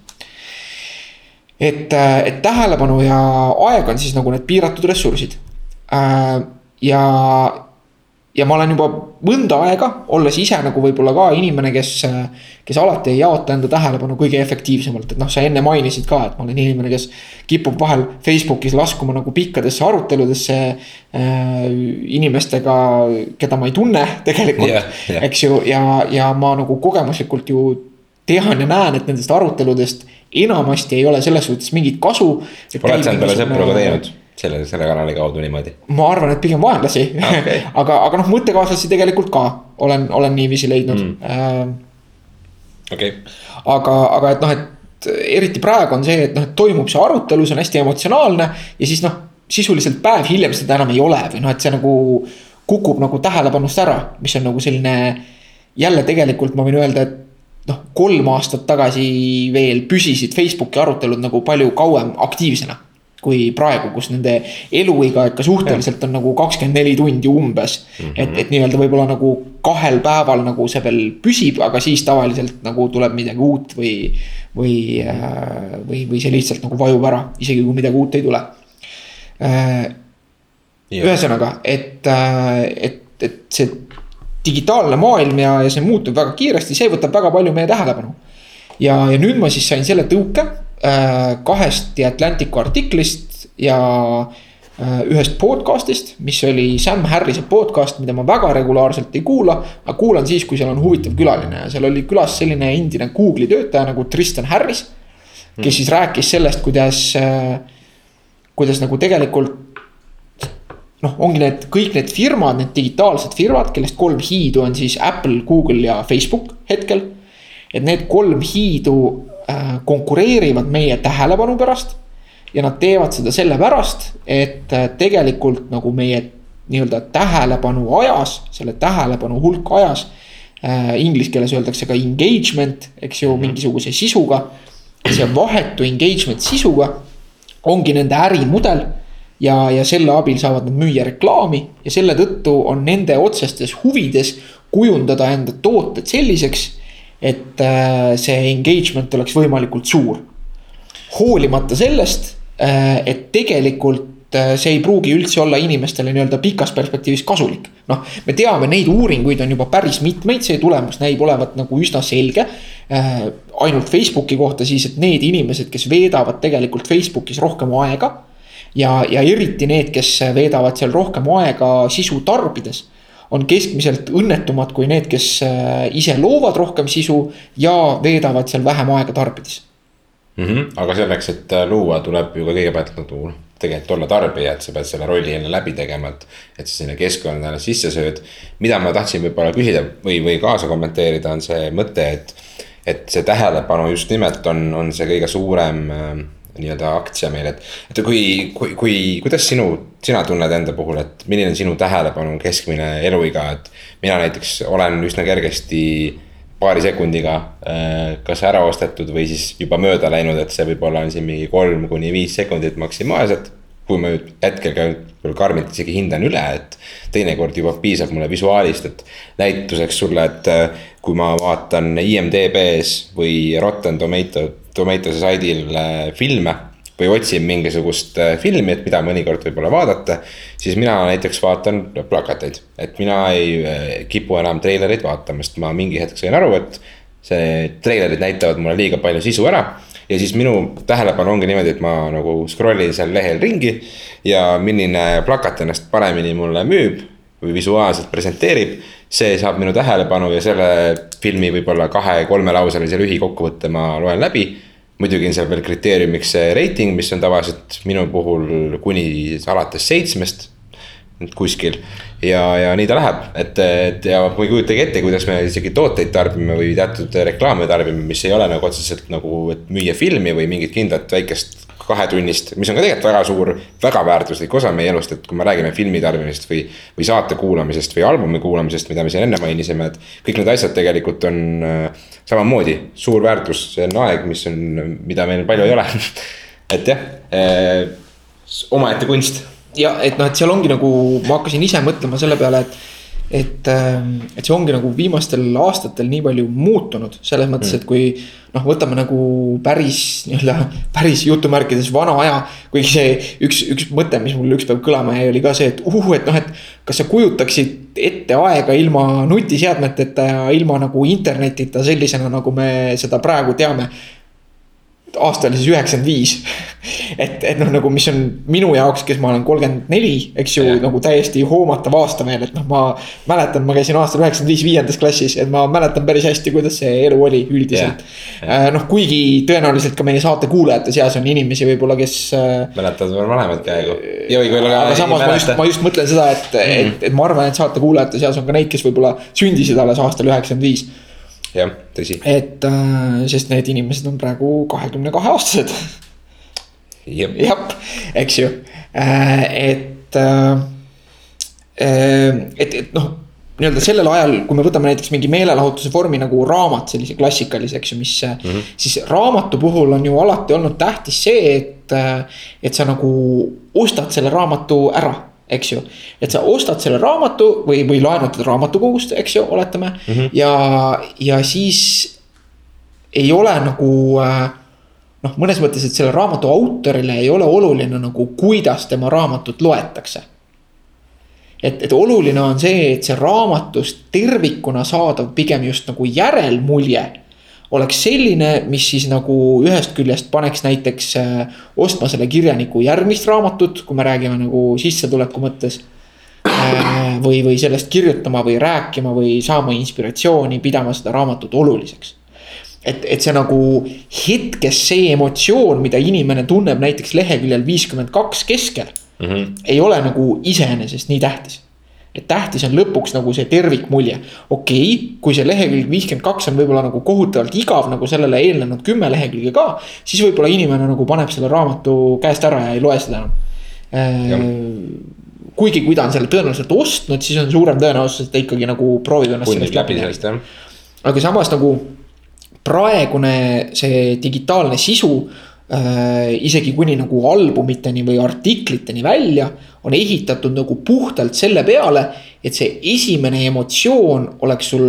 et, et tähelepanu ja aeg on siis nagu need piiratud ressursid äh,. ja, ja ma olen juba mõnda aega, olles ise nagu võib-olla ka inimene, kes, kes alati ei jaota enda tähelepanu kõige efektiivsemalt, et noh, sa enne mainisid ka, et ma olen inimene, kes kipub vahel Facebookis laskuma nagu pikkadesse aruteludesse äh, inimestega, keda ma ei tunne tegelikult Jah, jah. eks ju, ja, ja ma nagu kogemuslikult ju tean ja näen, et nendest aruteludest enamasti ei ole selles suhtes mingit kasu. oled sa endale sõpru ka teinud selle, selle kanali kaudu niimoodi? ma arvan, et pigem vaenlasi Okay. aga, aga noh, mõttekaaslasi tegelikult ka olen, olen niiviisi leidnud mm. Äh, okei okay. aga, aga et noh, et eriti praegu on see, et noh, et toimub see arutelu, see on hästi emotsionaalne ja siis noh, sisuliselt päev hiljem seda enam ei ole või noh, et see nagu kukub nagu tähelepanust ära, mis on nagu selline. jälle tegelikult ma võin öelda, et noh, kolm aastat tagasi veel püsisid Facebooki arutelud nagu palju kauem aktiivsena. Kui praegu, kus nende eluiga ikka suhteliselt on nagu kakskümmend neli tundi umbes mm. -hmm. et, et nii-öelda võib-olla nagu kahel päeval nagu see veel püsib, aga siis tavaliselt nagu tuleb midagi uut või. või, või, või see lihtsalt nagu vajub ära, isegi kui midagi uut ei tule Jah. ühesõnaga, et, et, et see digitaalne maailm ja, ja see muutub väga kiiresti, see võtab väga palju meie tähelepanu. ja, ja nüüd ma siis sain selle tõuke äh, kahest The Atlanticu artiklist ja äh, ühest podcast'ist, mis oli Sam Harrise podcast, mida ma väga regulaarselt ei kuula. aga kuulan siis, kui seal on huvitav külaline ja seal oli külas selline endine Google'i töötaja nagu Tristan Harris. kes siis rääkis sellest, kuidas äh,, kuidas nagu tegelikult noh, ongi need kõik need firmad, need digitaalsed firmad, kellest kolm hiidu on siis Apple, Google ja Facebook hetkel. et need kolm hiidu äh, konkureerivad meie tähelepanu pärast. ja nad teevad seda sellepärast, et äh, tegelikult nagu meie nii-öelda tähelepanu ajas, selle tähelepanu hulk ajas äh,. Inglise keeles öeldakse ka engagement, eks ju, mingisuguse sisuga. see vahetu engagement sisuga ongi nende ärimudel ja, ja selle abil saavad nad müüa reklaami ja selle tõttu on nende otsestes huvides kujundada enda tooted selliseks, et äh, see engagement oleks võimalikult suur. hoolimata sellest, äh, et tegelikult äh, see ei pruugi üldse olla inimestele nii-öelda pikas perspektiivis kasulik. noh, me teame, neid uuringuid on juba päris mitmeid, see tulemus näib olevat nagu üsna selge. ainult Facebooki kohta siis, et need inimesed, kes veedavad tegelikult Facebookis rohkem aega ja, ja eriti need, kes veedavad seal rohkem aega sisu tarbides. On keskmiselt õnnetumad kui need, kes äh, ise loovad rohkem sisu ja veedavad seal vähem aega tarbides mm. -hmm. aga selleks, et äh, luua, tuleb ju ka kõigepealt nagu tegelikult olla tarbija, et sa pead selle rolli enne läbi tegema, et. et sa sinna keskkonda ennast sisse sööd. mida ma tahtsin võib-olla küsida või, või kaasa kommenteerida, on see mõte, et. et see tähelepanu just nimelt on, on see kõige suurem äh, nii-öelda aktsia meil, et. et kui, kui, kui, kuidas sinu, sina tunned enda puhul, et milline on sinu tähelepanu keskmine eluiga, et. mina näiteks olen üsna kergesti paari sekundiga äh, kas ära ostetud või siis juba mööda läinud, et see võib-olla on siin mingi kolm kuni viis sekundit maksimaalselt. kui ma nüüd hetkel ka küll karmilt isegi hindan üle, et teinekord juba piisab mulle visuaalist, et näituseks sulle, et äh, kui ma vaatan IMDB-s või Rotten Tomato Tomatoese saidil äh, filme või otsin mingisugust äh, filmi, et mida mõnikord võib-olla vaadata. siis mina näiteks vaatan plakateid, et mina ei äh, kipu enam treilereid vaatama, sest ma mingi hetk sain aru, et. see treilerid näitavad mulle liiga palju sisu ära ja siis minu tähelepanu ongi niimoodi, et ma nagu scroll in seal lehel ringi. ja milline plakat ennast paremini mulle müüb või visuaalselt presenteerib. see saab minu tähelepanu ja selle filmi võib-olla kahe-kolmelauselise lühikokkuvõtte ma loen läbi muidugi on seal veel kriteeriumiks see reiting, mis on tavaliselt minu puhul kuni alates seitsmest kuskil. ja, ja nii ta läheb, et, et ja ma ei kujutagi ette, kuidas me isegi tooteid tarbime või teatud reklaame tarbime, mis ei ole nagu otseselt nagu, et müüa filmi või mingit kindlat väikest kahetunnist, mis on ka tegelikult väga suur, väga väärtuslik osa meie elust, et kui me räägime filmi tarbimisest või. või saate kuulamisest või albumi kuulamisest, mida me siin enne mainisime, et kõik need asjad tegelikult on äh, samamoodi suur väärtus, see on aeg, mis on, mida meil palju ei ole et jah eh,, omaette kunst. ja et noh, et seal ongi nagu, ma hakkasin ise mõtlema selle peale, et et, ähm, et see ongi nagu viimastel aastatel nii palju muutunud, selles mõttes, et kui noh, võtame nagu päris nii-öelda, päris jutumärkides vana aja. kuigi see üks, üks mõte, mis mul ükspäev kõlama jäi, oli ka see, et uh, et noh, et kas sa kujutaksid ette aega ilma nutiseadmeteta ja ilma nagu internetita sellisena, nagu me seda praegu teame aasta oli siis üheksakümmend viis. et, et noh, nagu mis on minu jaoks, kes ma olen kolmkümmend neli, eks ju, nagu täiesti hoomatav aasta veel, et noh, ma. mäletan, ma käisin aastal üheksakümmend viis viiendas klassis, et ma mäletan päris hästi, kuidas see elu oli üldiselt. Äh, noh, kuigi tõenäoliselt ka meie saate kuulajate seas on inimesi võib-olla, kes. Äh, mäletavad veel vanemad peaaegu. aga samas ma just, ma just mõtlen seda, et mm, -hmm. et, et ma arvan, et saate kuulajate seas on ka neid, kes võib-olla sündisid alles aastal üheksakümmend viis jah, tõsi. et äh, sest need inimesed on praegu kahekümne kahe aastased. jah, eks ju äh,, et äh,, et, et noh nii-öelda sellel ajal, kui me võtame näiteks mingi meelelahutuse vormi nagu raamat, sellise klassikalise, eks ju, mis mm. -hmm. siis raamatu puhul on ju alati olnud tähtis see, et, et sa nagu ostad selle raamatu ära eks ju. et sa ostad selle raamatu või, või laenutad raamatukogust, eks ju, oletame mm. -hmm. ja, ja siis ei ole nagu äh, noh, mõnes mõttes, et selle raamatu autorile ei ole oluline nagu, kuidas tema raamatut loetakse. et, et oluline on see, et see raamatust tervikuna saadav pigem just nagu järelmulje oleks selline, mis siis nagu ühest küljest paneks näiteks äh, ostma selle kirjaniku järgmist raamatut, kui me räägime nagu sissetuleku mõttes. Äh, või, või sellest kirjutama või rääkima või saama inspiratsiooni, pidama seda raamatut oluliseks. et, et see nagu hetkes see emotsioon, mida inimene tunneb näiteks leheküljel viiskümmend kaks keskel mm. -hmm. ei ole nagu iseenesest nii tähtis et tähtis on lõpuks nagu see tervikmulje. okei okay,, kui see lehekülg viiskümmend kaks on võib-olla nagu kohutavalt igav nagu sellele eelnenud kümme lehekülge ka. siis võib-olla inimene nagu paneb selle raamatu käest ära ja ei loe seda enam äh,. kuigi, kui ta on selle tõenäoliselt ostnud, siis on suurem tõenäosus, et ta ikkagi nagu proovib ennast. punnib läbi sellest jah. aga samas nagu praegune see digitaalne sisu isegi kuni nagu albumiteni või artikliteni välja on ehitatud nagu puhtalt selle peale, et see esimene emotsioon oleks sul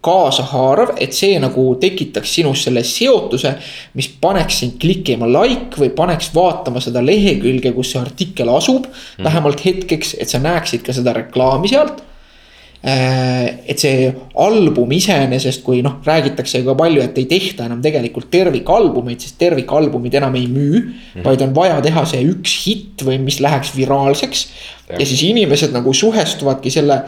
kaasahaarav, et see nagu tekitaks sinus selle seotuse, mis paneks sind klikima like või paneks vaatama seda lehekülge, kus see artikkel asub mm.. vähemalt hetkeks, et sa näeksid ka seda reklaami sealt. Äh, et see album iseenesest, kui noh, räägitakse ka palju, et ei tehta enam tegelikult tervikalbumeid, sest tervikalbumid enam ei müü mm. -hmm. vaid on vaja teha see üks hitt või mis läheks viraalseks. ja siis inimesed nagu suhestuvadki selle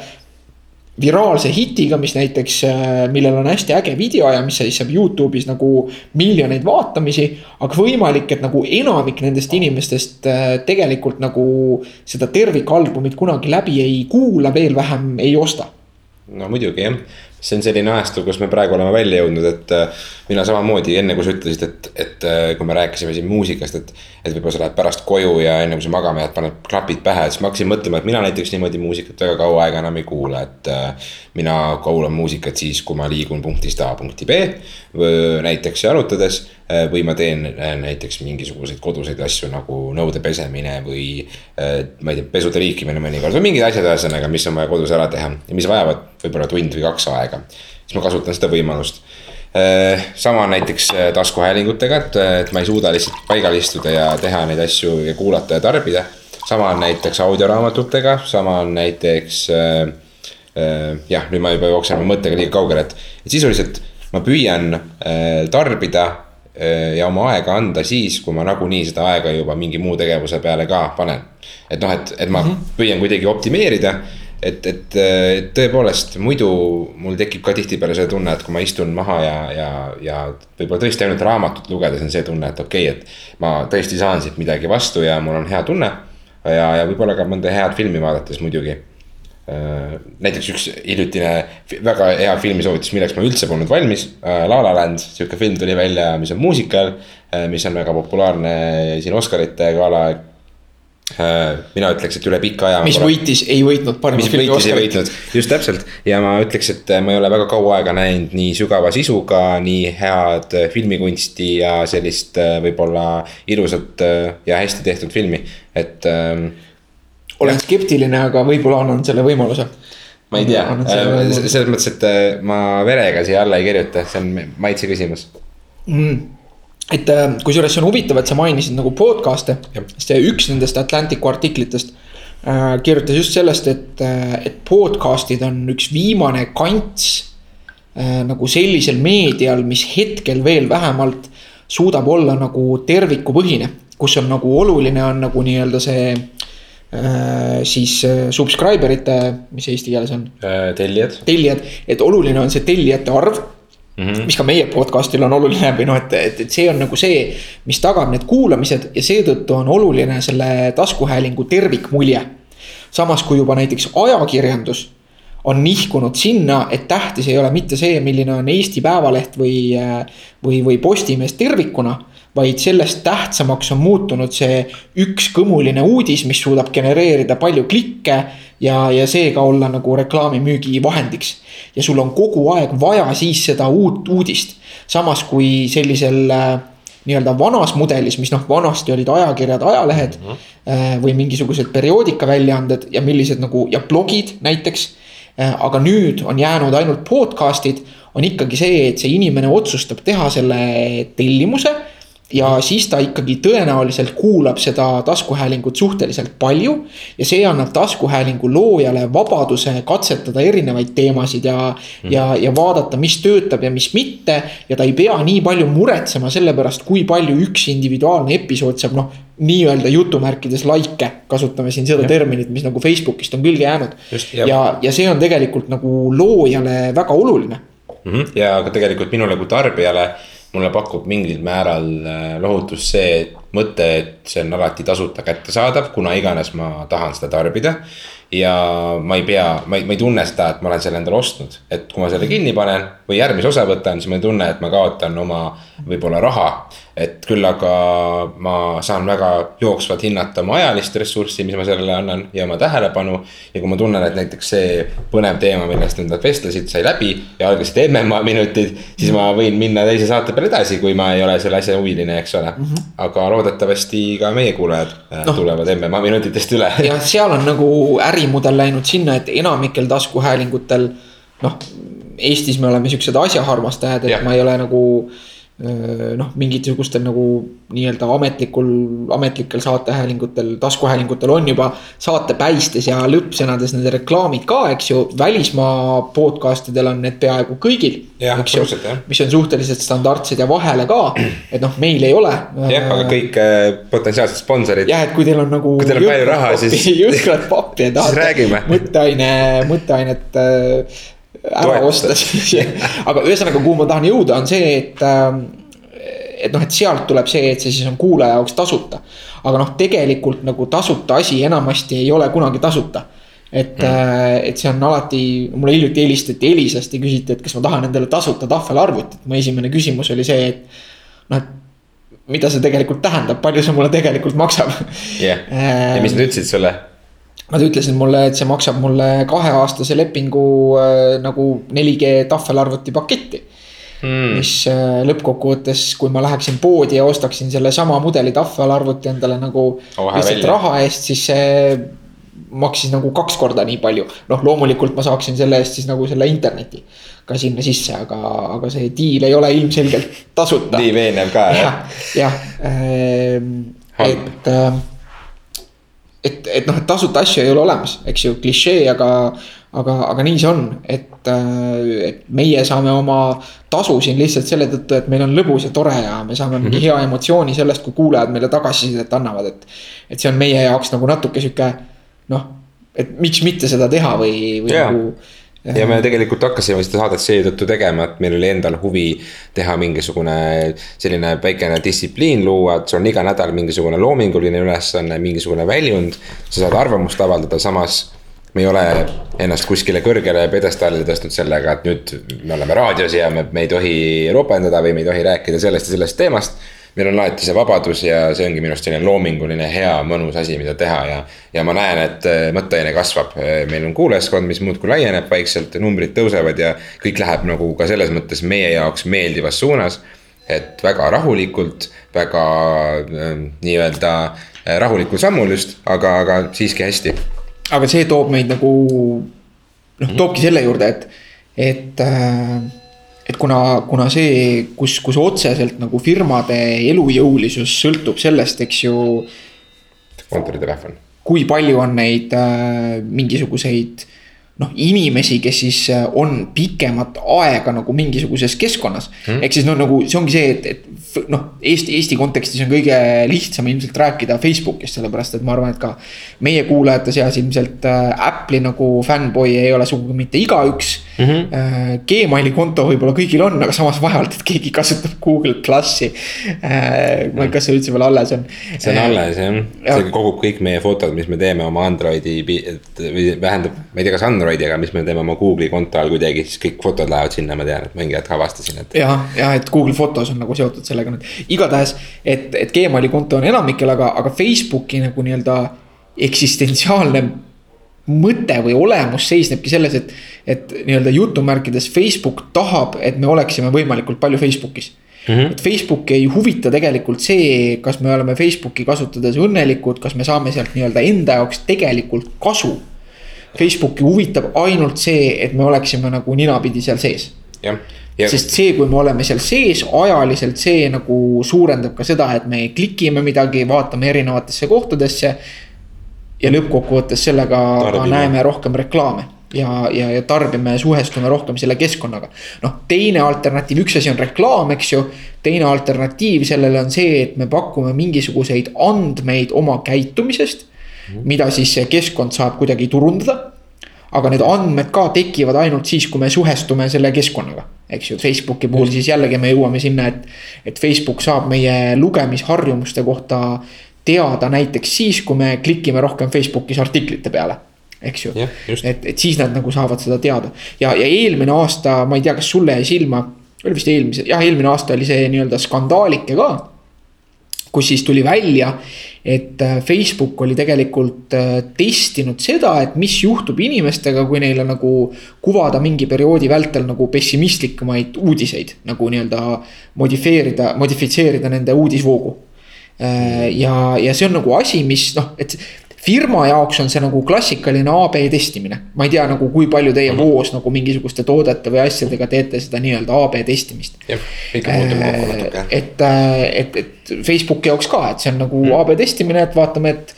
viraalse hitiga, mis näiteks, äh, millel on hästi äge video ja mis siis saab Youtube'is nagu miljoneid vaatamisi. aga võimalik, et nagu enamik nendest inimestest äh, tegelikult nagu seda tervikalbumit kunagi läbi ei kuula, veel vähem ei osta. no muidugi jah, see on selline ajastu, kus me praegu oleme välja jõudnud, et äh, mina samamoodi enne, kui sa ütlesid, et, et äh, kui me rääkisime siin muusikast, et. et võib-olla sa lähed pärast koju ja enne kui sa magama jääd, paned klapid pähe, siis ma hakkasin mõtlema, et mina näiteks niimoodi muusikat väga kaua aega enam ei kuula, et. Äh, mina kuulan muusikat siis, kui ma liigun punktist A punkti B. näiteks jalutades või ma teen näiteks mingisuguseid koduseid asju nagu nõude pesemine või. ma ei tea, pesude liikimine mõnikord või mingid asjad, ühesõnaga, mis on vaja kodus ära teha ja mis vajavad võib-olla tund või kaks aega. siis ma kasutan seda võimalust Äh, sama näiteks äh, taskuhäälingutega, et, äh, et ma ei suuda lihtsalt paigal istuda ja teha neid asju ja kuulata ja tarbida. sama on näiteks audioraamatutega, sama on näiteks äh,. Äh, jah, nüüd ma juba jooksen oma mõttega liiga kaugele, et, et sisuliselt ma püüan äh, tarbida äh, ja oma aega anda siis, kui ma nagunii seda aega juba mingi muu tegevuse peale ka panen. et noh, et, et ma mm -hmm. püüan kuidagi optimeerida et, et, et tõepoolest muidu mul tekib ka tihtipeale see tunne, et kui ma istun maha ja, ja, ja võib-olla tõesti ainult raamatut lugedes on see tunne, et okei okay,, et ma tõesti saan siit midagi vastu ja mul on hea tunne. ja, ja võib-olla ka mõnda head filmi vaadates muidugi. Näiteks üks hiljutine väga hea filmisoovitus, milleks ma üldse polnud valmis, La La Land, sihuke film tuli välja, mis on muusikal. mis on väga populaarne siin Oscarite gala Äh, mina ütleks, et üle pika aja. mis võitis, ei võitnud parima filmi Oscarit. just täpselt ja ma ütleks, et ma ei ole väga kaua aega näinud nii sügava sisuga, nii head filmikunsti ja sellist äh, võib-olla ilusat äh, ja hästi tehtud filmi, et ähm,. Olen skeptiline, aga võib-olla annan selle võimaluse ma ei tea äh, selles mõttes, et äh, ma verega siia alla ei kirjuta, see on maitse küsimus. mm.. et äh, kusjuures see on huvitav, et sa mainisid nagu podcast'e sest see üks nendest Atlanticu artiklitest äh, kirjutas just sellest, et et podcast'id on üks viimane kants äh, nagu sellisel meedial, mis hetkel veel vähemalt suudab olla nagu tervikupõhine, kus on nagu oluline on nagu nii-öelda see siis äh, subscriber ite, mis eesti keeles on, Äh, tellijad. tellijad, et oluline on see tellijate arv mm. -hmm. mis ka meie podcast'il on oluline või noh, et, et, et see on nagu see, mis tagab need kuulamised ja seetõttu on oluline selle taskuhäälingu tervikmulje. samas kui juba näiteks ajakirjandus on nihkunud sinna, et tähtis ei ole mitte see, milline on Eesti Päevaleht või, või, või Postimees tervikuna vaid sellest tähtsamaks on muutunud see üks kõmuline uudis, mis suudab genereerida palju klikke ja, ja seega olla nagu reklaamimüügi vahendiks. ja sul on kogu aeg vaja siis seda uut uudist. samas kui sellisel äh, nii-öelda vanas mudelis, mis noh, vanasti olid ajakirjad, ajalehed mm -hmm. või mingisugused perioodikaväljaanded ja millised nagu ja blogid näiteks. Aga nüüd on jäänud ainult podcast'id, on ikkagi see, et see inimene otsustab teha selle tellimuse ja siis ta ikkagi tõenäoliselt kuulab seda taskuhäälingut suhteliselt palju. ja see annab taskuhäälingu loojale vabaduse katsetada erinevaid teemasid ja mm., ja, ja vaadata, mis töötab ja mis mitte. ja ta ei pea nii palju muretsema selle pärast, kui palju üks individuaalne episood saab noh, nii-öelda jutumärkides likee, kasutame siin seda ja. terminit, mis nagu Facebookist on külge jäänud. Ja, ja, see on tegelikult nagu loojale väga oluline mm. -hmm. ja ka tegelikult minule kui tarbijale, mulle pakub mingil määral äh, lohutust see mõte, et see on alati tasuta kättesaadav, kuna iganes ma tahan seda tarbida. ja ma ei pea, ma ei, ma ei tunne seda, et ma olen selle endale ostnud, et kui ma selle kinni panen või järgmise osa võtan, siis ma ei tunne, et ma kaotan oma võib-olla raha. et küll aga ma saan väga jooksvalt hinnata oma ajalist ressurssi, mis ma sellele annan ja oma tähelepanu. ja kui ma tunnen, et näiteks see põnev teema, millest nüüd nad vestlesid, sai läbi ja algasid MMA minutid, siis ma võin minna teise saate peale edasi, kui ma ei ole selle asja huviline, eks ole. -hmm. aga loodetavasti ka meie kuulajad no. Noh. tulevad MMA minutitest üle. ja seal on nagu ärimudel läinud sinna, et enamikel taskuhäälingutel noh, Eestis me oleme siuksed asjaharmastajad, et Jah. ja. ma ei ole nagu öö, noh, mingisugustel nagu nii-öelda ametlikul, ametlikel saatehäälingutel, taskuhäälingutel on juba saatepäistes ja lõppsõnades need reklaamid ka, eks ju, välismaa podcast idel on need peaaegu kõigil. Mis on suhteliselt standardsed ja vahele ka, et noh, meil ei ole. jah, aga kõik äh, potentsiaalsed sponsorid. jah, et kui teil on nagu. Kui teil on palju raha, siis- jõhkrat pappi ja tahate mõtteaine, mõtteainet äh, ära osta, siis. aga ühesõnaga, kuhu ma tahan jõuda, on see, et äh, et noh, et sealt tuleb see, et see siis on kuulaja jaoks tasuta. aga noh, tegelikult nagu tasuta asi enamasti ei ole kunagi tasuta. et mm., et see on alati, mulle hiljuti helistati Elisast ja küsiti, et kas ma tahan endale tasuta tahvelarvutit, mu esimene küsimus oli see, et noh, et mida see tegelikult tähendab, palju see mulle tegelikult maksab. jah, ja mis nad ütlesid sulle? Nad ütlesid mulle, et see maksab mulle kaheaastase lepingu äh, nagu 4G tahvelarvuti paketti mm.. mis äh, lõppkokkuvõttes, kui ma läheksin poodi ja ostaksin sellesama mudeli tahvelarvuti endale nagu Vahe lihtsalt välja. raha eest, siis see maksis nagu kaks korda nii palju. noh, loomulikult ma saaksin selle eest siis nagu selle interneti ka sinna sisse, aga, aga see diil ei ole ilmselgelt tasuta. nii veenev ka jah jah, jah, Halb. et, et, noh, et tasuta asju ei ole olemas, eks ju, klišee, aga, aga, aga nii see on, et, et meie saame oma tasu siin lihtsalt selle tõttu, et meil on lõbus ja tore ja me saame mingi hea emotsiooni sellest, kui kuulajad meile tagasisidet annavad, et. et see on meie jaoks nagu natuke sihuke noh, et miks mitte seda teha või, või nagu ja me tegelikult hakkasime seda saadet seetõttu tegema, et meil oli endal huvi teha mingisugune selline väikene distsipliin luua, et sul on iga nädal mingisugune loominguline ülesanne, mingisugune väljund. sa saad arvamust avaldada, samas me ei ole ennast kuskile kõrgele pjedestaalile tõstnud sellega, et nüüd me oleme raadios ja me, me ei tohi ropendada või me ei tohi rääkida sellest ja sellest teemast meil on alati see vabadus ja see ongi minu arust selline loominguline, hea, mõnus asi, mida teha ja. ja ma näen, et äh, mõtteaine kasvab, meil on kuulajaskond, mis muudkui laieneb vaikselt, numbrid tõusevad ja kõik läheb nagu ka selles mõttes meie jaoks meeldivas suunas. et väga rahulikult, väga äh, nii-öelda äh, rahulikul sammul just, aga, aga siiski hästi. aga see toob meid nagu noh, toobki selle juurde, et, et äh, et kuna, kuna see, kus, kus otseselt nagu firmade elujõulisus sõltub sellest, eks ju. kontoritelefon. kui palju on neid äh, mingisuguseid noh, inimesi, kes siis äh, on pikemat aega nagu mingisuguses keskkonnas mm.. ehk siis noh, nagu see ongi see, et, et noh, Eesti, Eesti kontekstis on kõige lihtsam ilmselt rääkida Facebookist, sellepärast et ma arvan, et ka. meie kuulajate seas ilmselt äh, Apple'i nagu fännboi ei ole sugugi mitte igaüks mm. -hmm. Gmaili konto võib-olla kõigil on, aga samas vaevalt, et keegi kasutab Google plussi ma ei tea, kas see üldse veel alles on. see on alles jah ja., see kogub kõik meie fotod, mis me teeme oma Androidi, või tähendab, ma ei tea, kas Androidi, aga mis me teeme oma Google'i konto all kuidagi, siis kõik fotod lähevad sinna, ma tean, et mingi hetk avastasin, et. ja, ja et Google Fotos on nagu seotud sellega nüüd, igatahes, et, et Gmaili konto on enamikel, aga, aga Facebooki nagu nii-öelda eksistentsiaalne mõte või olemus seisnebki selles, et, et nii-öelda jutumärkides Facebook tahab, et me oleksime võimalikult palju Facebookis mm. -hmm. et Facebooki ei huvita tegelikult see, kas me oleme Facebooki kasutades õnnelikud, kas me saame sealt nii-öelda enda jaoks tegelikult kasu. Facebooki huvitab ainult see, et me oleksime nagu ninapidi seal sees. jah Ja... sest see, kui me oleme seal sees ajaliselt, see nagu suurendab ka seda, et me klikime midagi, vaatame erinevatesse kohtadesse ja lõppkokkuvõttes sellega tarbime. näeme rohkem reklaame ja, ja, ja tarbime, suhestume rohkem selle keskkonnaga. noh, teine alternatiiv, üks asi on reklaam, eks ju. teine alternatiiv sellele on see, et me pakume mingisuguseid andmeid oma käitumisest. Mida siis see keskkond saab kuidagi turundada. aga need andmed ka tekivad ainult siis, kui me suhestume selle keskkonnaga. eks ju, Facebooki puhul siis jällegi me jõuame sinna, et, et Facebook saab meie lugemisharjumuste kohta teada näiteks siis, kui me klikime rohkem Facebookis artiklite peale eks ju, et, et siis nad nagu saavad seda teada ja, ja eelmine aasta, ma ei tea, kas sulle jäi silma, oli vist eelmise, jah, eelmine aasta oli see nii-öelda skandaalike ka. Kus siis tuli välja, et äh, Facebook oli tegelikult äh, testinud seda, et mis juhtub inimestega, kui neile nagu kuvada mingi perioodi vältel nagu pessimistlikumaid uudiseid. nagu nii-öelda modifeerida, modifitseerida nende uudisvoogu Äh, ja, ja see on nagu asi, mis noh, et firma jaoks on see nagu klassikaline AB testimine. ma ei tea nagu, kui palju teie voos nagu mingisuguste toodete või asjadega teete seda nii-öelda AB testimist. jah, ikka muutub kokku natuke. et, äh, et, et Facebooki jaoks ka, et see on nagu mm. AB testimine, et vaatame, et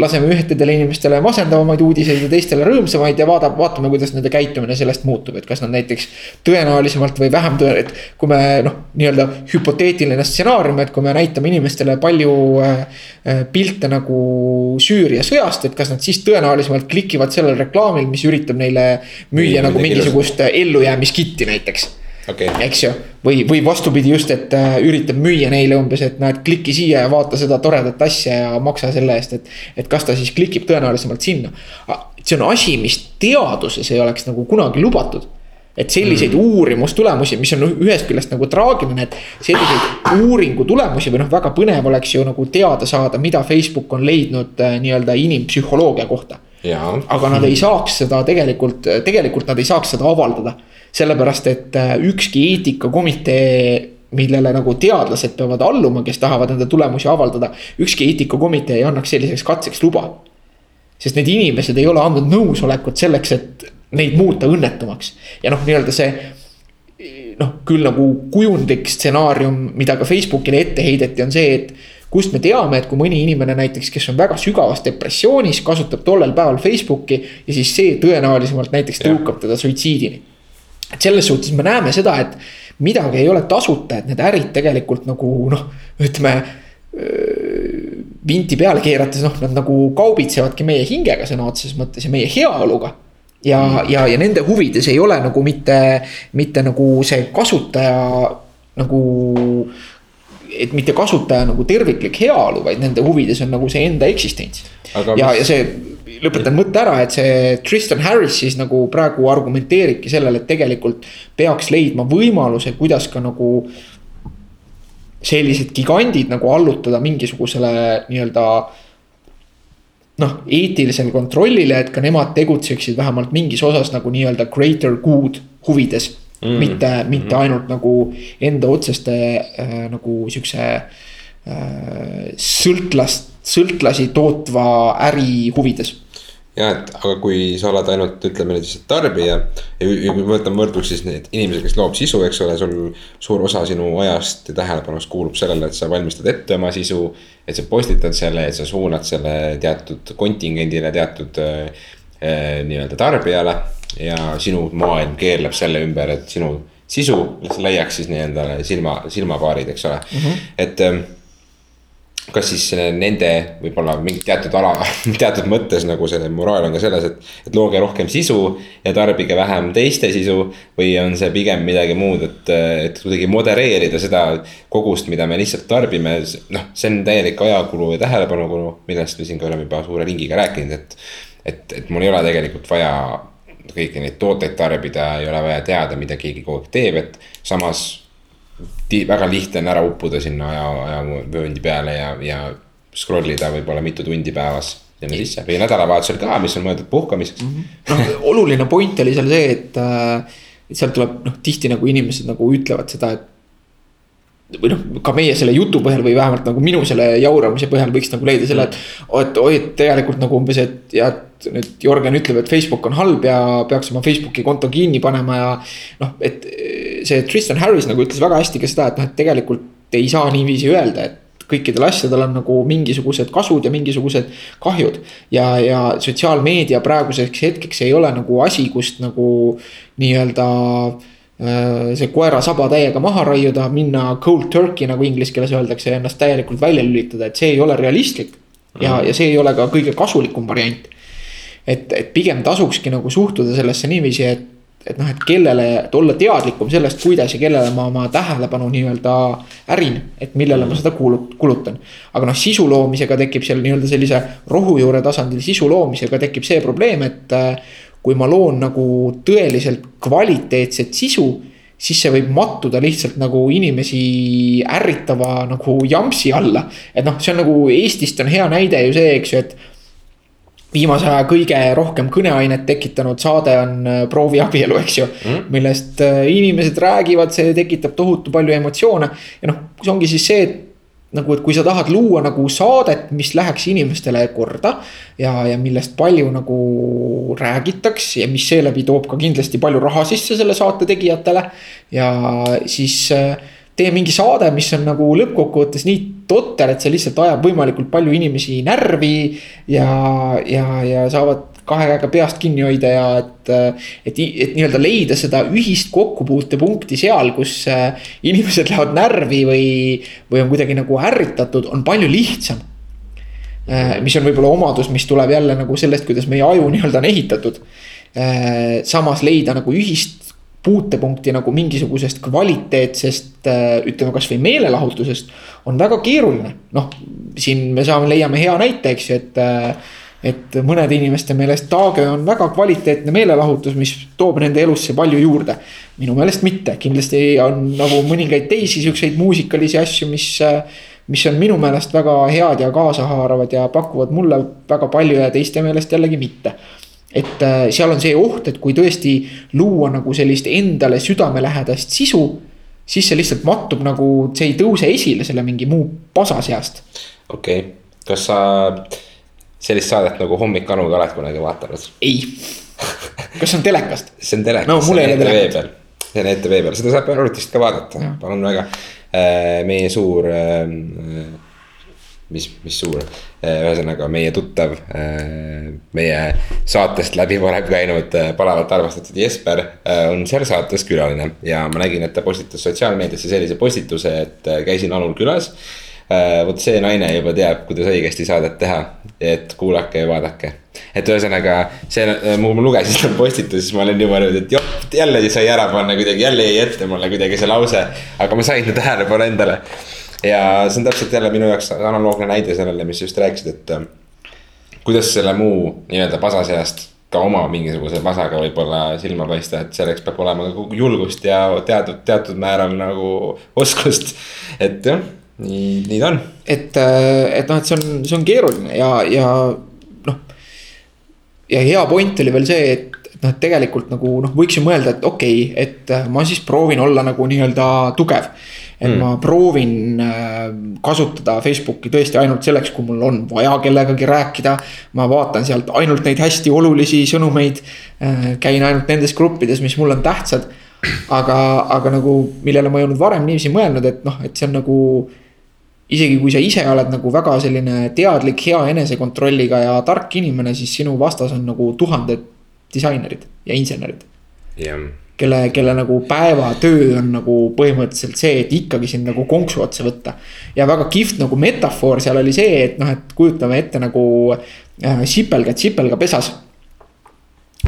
laseme ühtedele inimestele masendavamaid uudiseid ja teistele rõõmsamaid ja vaadab, vaatame, kuidas nende käitumine sellest muutub, et kas nad näiteks. tõenäolisemalt või vähem tõe-, et kui me noh, nii-öelda hüpoteetiline stsenaarium, et kui me näitame inimestele palju äh, äh pilte nagu Süüria sõjast, et kas nad siis tõenäolisemalt klikivad sellel reklaamil, mis üritab neile müüa nagu mingisugust ellujäämiskitti näiteks okay.. eks ju, või, või vastupidi just, et äh, üritab müüa neile umbes, et näed, kliki siia ja vaata seda toredat asja ja maksa selle eest, et. et kas ta siis klikib tõenäolisemalt sinna. see on asi, mis teaduses ei oleks nagu kunagi lubatud et selliseid mm. uurimustulemusi, mis on ühest küljest nagu traagiline, et selliseid uuringu tulemusi või noh, väga põnev oleks ju nagu teada saada, mida Facebook on leidnud äh, nii-öelda inimpsühholoogia kohta. Aga nad ei saaks seda tegelikult, tegelikult nad ei saaks seda avaldada sellepärast, et äh, ükski eetikakomitee millele nagu teadlased peavad alluma, kes tahavad enda tulemusi avaldada. ükski eetikakomitee ei annaks selliseks katseks luba. sest need inimesed ei ole andnud nõusolekut selleks, et neid muuta õnnetumaks. ja noh, nii-öelda see noh, küll nagu kujundlik stsenaarium, mida ka Facebookile ette heideti, on see, et. Kust me teame, et kui mõni inimene näiteks, kes on väga sügavas depressioonis, kasutab tollel päeval Facebooki ja siis see tõenäolisemalt näiteks tõukab teda suitsiidini et selles suhtes me näeme seda, et midagi ei ole tasuta, et need ärid tegelikult nagu noh, ütleme vinti peale keerates, noh, nad nagu kaubitsevadki meie hingega sõna otseses mõttes ja meie heaoluga. ja mm., ja, ja nende huvides ei ole nagu mitte, mitte nagu see kasutaja nagu. Et mitte kasutaja nagu terviklik heaolu, vaid nende huvides on nagu see enda eksistents. ja ja see lõpetan mõtte ära, et see Tristan Harris siis nagu praegu argumenteeribki sellele, et tegelikult peaks leidma võimaluse, kuidas ka nagu. sellised gigandid nagu allutada mingisugusele nii-öelda noh, eetilisele kontrollile, et ka nemad tegutseksid vähemalt mingis osas nagu nii-öelda greater good huvides mm.. mitte, mitte mm. ainult nagu enda otseste äh, nagu siukse äh, sõltlast, sõltlasi tootva äri huvides jah, et aga kui sa oled ainult ütleme lihtsalt tarbija. ja kui me võtame võrdluseks siis need inimesed, kes loob sisu, eks ole, sul suur osa sinu ajast ja tähelepanust kuulub sellele, et sa valmistad ette oma sisu. et sa postitad selle, et sa suunad selle teatud kontingendile, teatud äh, nii-öelda tarbijale. Ja sinu maailm keerleb selle ümber, et sinu sisu leiaks siis nii-öelda silma, silmapaarid, eks ole mm, -hmm. et ähm, kas siis nende võib-olla mingi teatud ala, teatud mõttes nagu see moraal on ka selles, et, et looge rohkem sisu ja tarbige vähem teiste sisu. või on see pigem midagi muud, et, et kuidagi modereerida seda kogust, mida me lihtsalt tarbime, noh, see on täielik ajakulu ja tähelepanukulu, millest me siin ka oleme juba suure ringiga rääkinud, et. et, et mul ei ole tegelikult vaja kõiki neid tooteid tarbida, ei ole vaja teada, mida keegi kogu aeg teeb, et samas väga lihtne on ära uppuda sinna aja, ajavööndi peale ja, ja scroll ida võib-olla mitu tundi päevas sinna sisse või nädalavahetusel ka, mis on mõeldud puhkamiseks mm. -hmm. noh, oluline point oli seal see, et, äh, et sealt tuleb noh, tihti nagu inimesed nagu ütlevad seda, et või noh, ka meie selle jutu põhjal või vähemalt nagu minu selle jauramise põhjal võiks nagu leida selle, et. et oi, et tegelikult nagu umbes, et ja, et nüüd Jörgen ütleb, et Facebook on halb ja peaks oma Facebooki konto kinni panema ja. noh, et see Tristan Harris nagu ütles väga hästi ka seda, et noh, et tegelikult ei saa niiviisi öelda, et kõikidel asjadel on nagu mingisugused kasud ja mingisugused kahjud. ja, ja sotsiaalmeedia praeguseks hetkeks ei ole nagu asi, kust nagu nii-öelda Äh, see koera saba täiega maha raiuda, minna cold turkey nagu inglise keeles öeldakse ja ennast täielikult välja lülitada, et see ei ole realistlik. ja, ja see ei ole ka kõige kasulikum variant. et, et pigem tasukski nagu suhtuda sellesse niiviisi, et, et noh, et kellele, et olla teadlikum sellest, kuidas ja kellele ma oma tähelepanu nii-öelda ärin. et millele ma seda kuulut-, kulutan. aga noh, sisu loomisega tekib seal nii-öelda sellise rohujuure tasandil sisu loomisega tekib see probleem, et kui ma loon nagu tõeliselt kvaliteetset sisu, siis see võib mattuda lihtsalt nagu inimesi ärritava nagu jampsi alla. et noh, see on nagu Eestist on hea näide ju see, eks ju, et viimase aja kõige rohkem kõneainet tekitanud saade on äh, Prooviabielu, eks ju mm.. millest äh, inimesed räägivad, see tekitab tohutu palju emotsioone ja noh, see ongi siis see, et nagu, et kui sa tahad luua nagu saadet, mis läheks inimestele korda. ja, ja millest palju nagu räägitaks ja mis seeläbi toob ka kindlasti palju raha sisse selle saate tegijatele. ja siis äh, tee mingi saade, mis on nagu lõppkokkuvõttes nii totter, et see lihtsalt ajab võimalikult palju inimesi närvi. ja, ja, ja saavad kahe käega peast kinni hoida ja et, et, et nii-öelda leida seda ühist kokkupuutepunkti seal, kus äh, inimesed lähevad närvi või, või on kuidagi nagu ärritatud, on palju lihtsam. Äh, mis on võib-olla omadus, mis tuleb jälle nagu sellest, kuidas meie aju nii-öelda on ehitatud. Äh, samas leida nagu ühist puutepunkti nagu mingisugusest kvaliteetsest ütleme kasvõi meelelahutusest on väga keeruline. noh, siin me saame, leiame hea näite, eks ju, et et mõnede inimeste meelest Taage on väga kvaliteetne meelelahutus, mis toob nende elusse palju juurde. minu meelest mitte, kindlasti on nagu mõningaid teisi siukseid muusikalisi asju, mis, mis on minu meelest väga head ja kaasahaaravad ja pakuvad mulle väga palju ja teiste meelest jällegi mitte et äh, seal on see oht, et kui tõesti luua nagu sellist endale südamelähedast sisu, siis see lihtsalt mattub nagu, see ei tõuse esile selle mingi muu pasa seast. okei okay., kas sa sellist saadet nagu Hommik Anuga oled kunagi vaadanud? ei kas see on telekast? see on telekas no,, see on ETV peal, see on ETV peal, seda saab arvutist ka vaadata, palun väga. Äh, meie suur, äh, mis, mis suur, äh, ühesõnaga meie tuttav, meie saatest läbi varem käinud palavalt armastatud Jesper on seal saates külaline. ja ma nägin, et ta postitas sotsiaalmeediasse sellise postituse, et käisin Anul külas vot see naine juba teab, kuidas õigesti saadet teha, et kuulake ja vaadake. et ühesõnaga see, ma lugesin seda postitust, siis ma olin juba niimoodi, et joh, jälle sai ära panna kuidagi, jälle jäi ette mulle kuidagi see lause. aga ma sain tähelepanu endale. ja see on täpselt jälle minu jaoks analoogne näide sellele, mis just rääkisid, et. Äh, kuidas selle muu nii-öelda pasa seast ka oma mingisuguse pasaga võib-olla silma paista, et selleks peab olema ka julgust ja teatud, teatud määral nagu oskust, et jah nii, nii ta on. et, äh, et noh, et see on, see on keeruline ja, ja noh. ja hea point oli veel see, et noh, et tegelikult nagu noh, võiks ju mõelda, et okei okay,, et äh, ma siis proovin olla nagu nii-öelda tugev. et mm. ma proovin äh, kasutada Facebooki tõesti ainult selleks, kui mul on vaja kellegagi rääkida. ma vaatan sealt ainult neid hästi olulisi sõnumeid. käin ainult nendes gruppides, mis mulle on tähtsad. aga, aga nagu, millele ma ei olnud varem niiviisi mõelnud, et noh, et see on nagu isegi kui sa ise oled nagu väga selline teadlik, hea enesekontrolliga ja tark inimene, siis sinu vastas on nagu tuhanded disainerid ja insenerid. Yeah.. kelle, kelle nagu päevatöö on nagu põhimõtteliselt see, et ikkagi sind nagu konksu otsa võtta. ja väga kihvt nagu metafoor seal oli see, et noh, et kujutame ette nagu äh, sipelgad sipelgapesas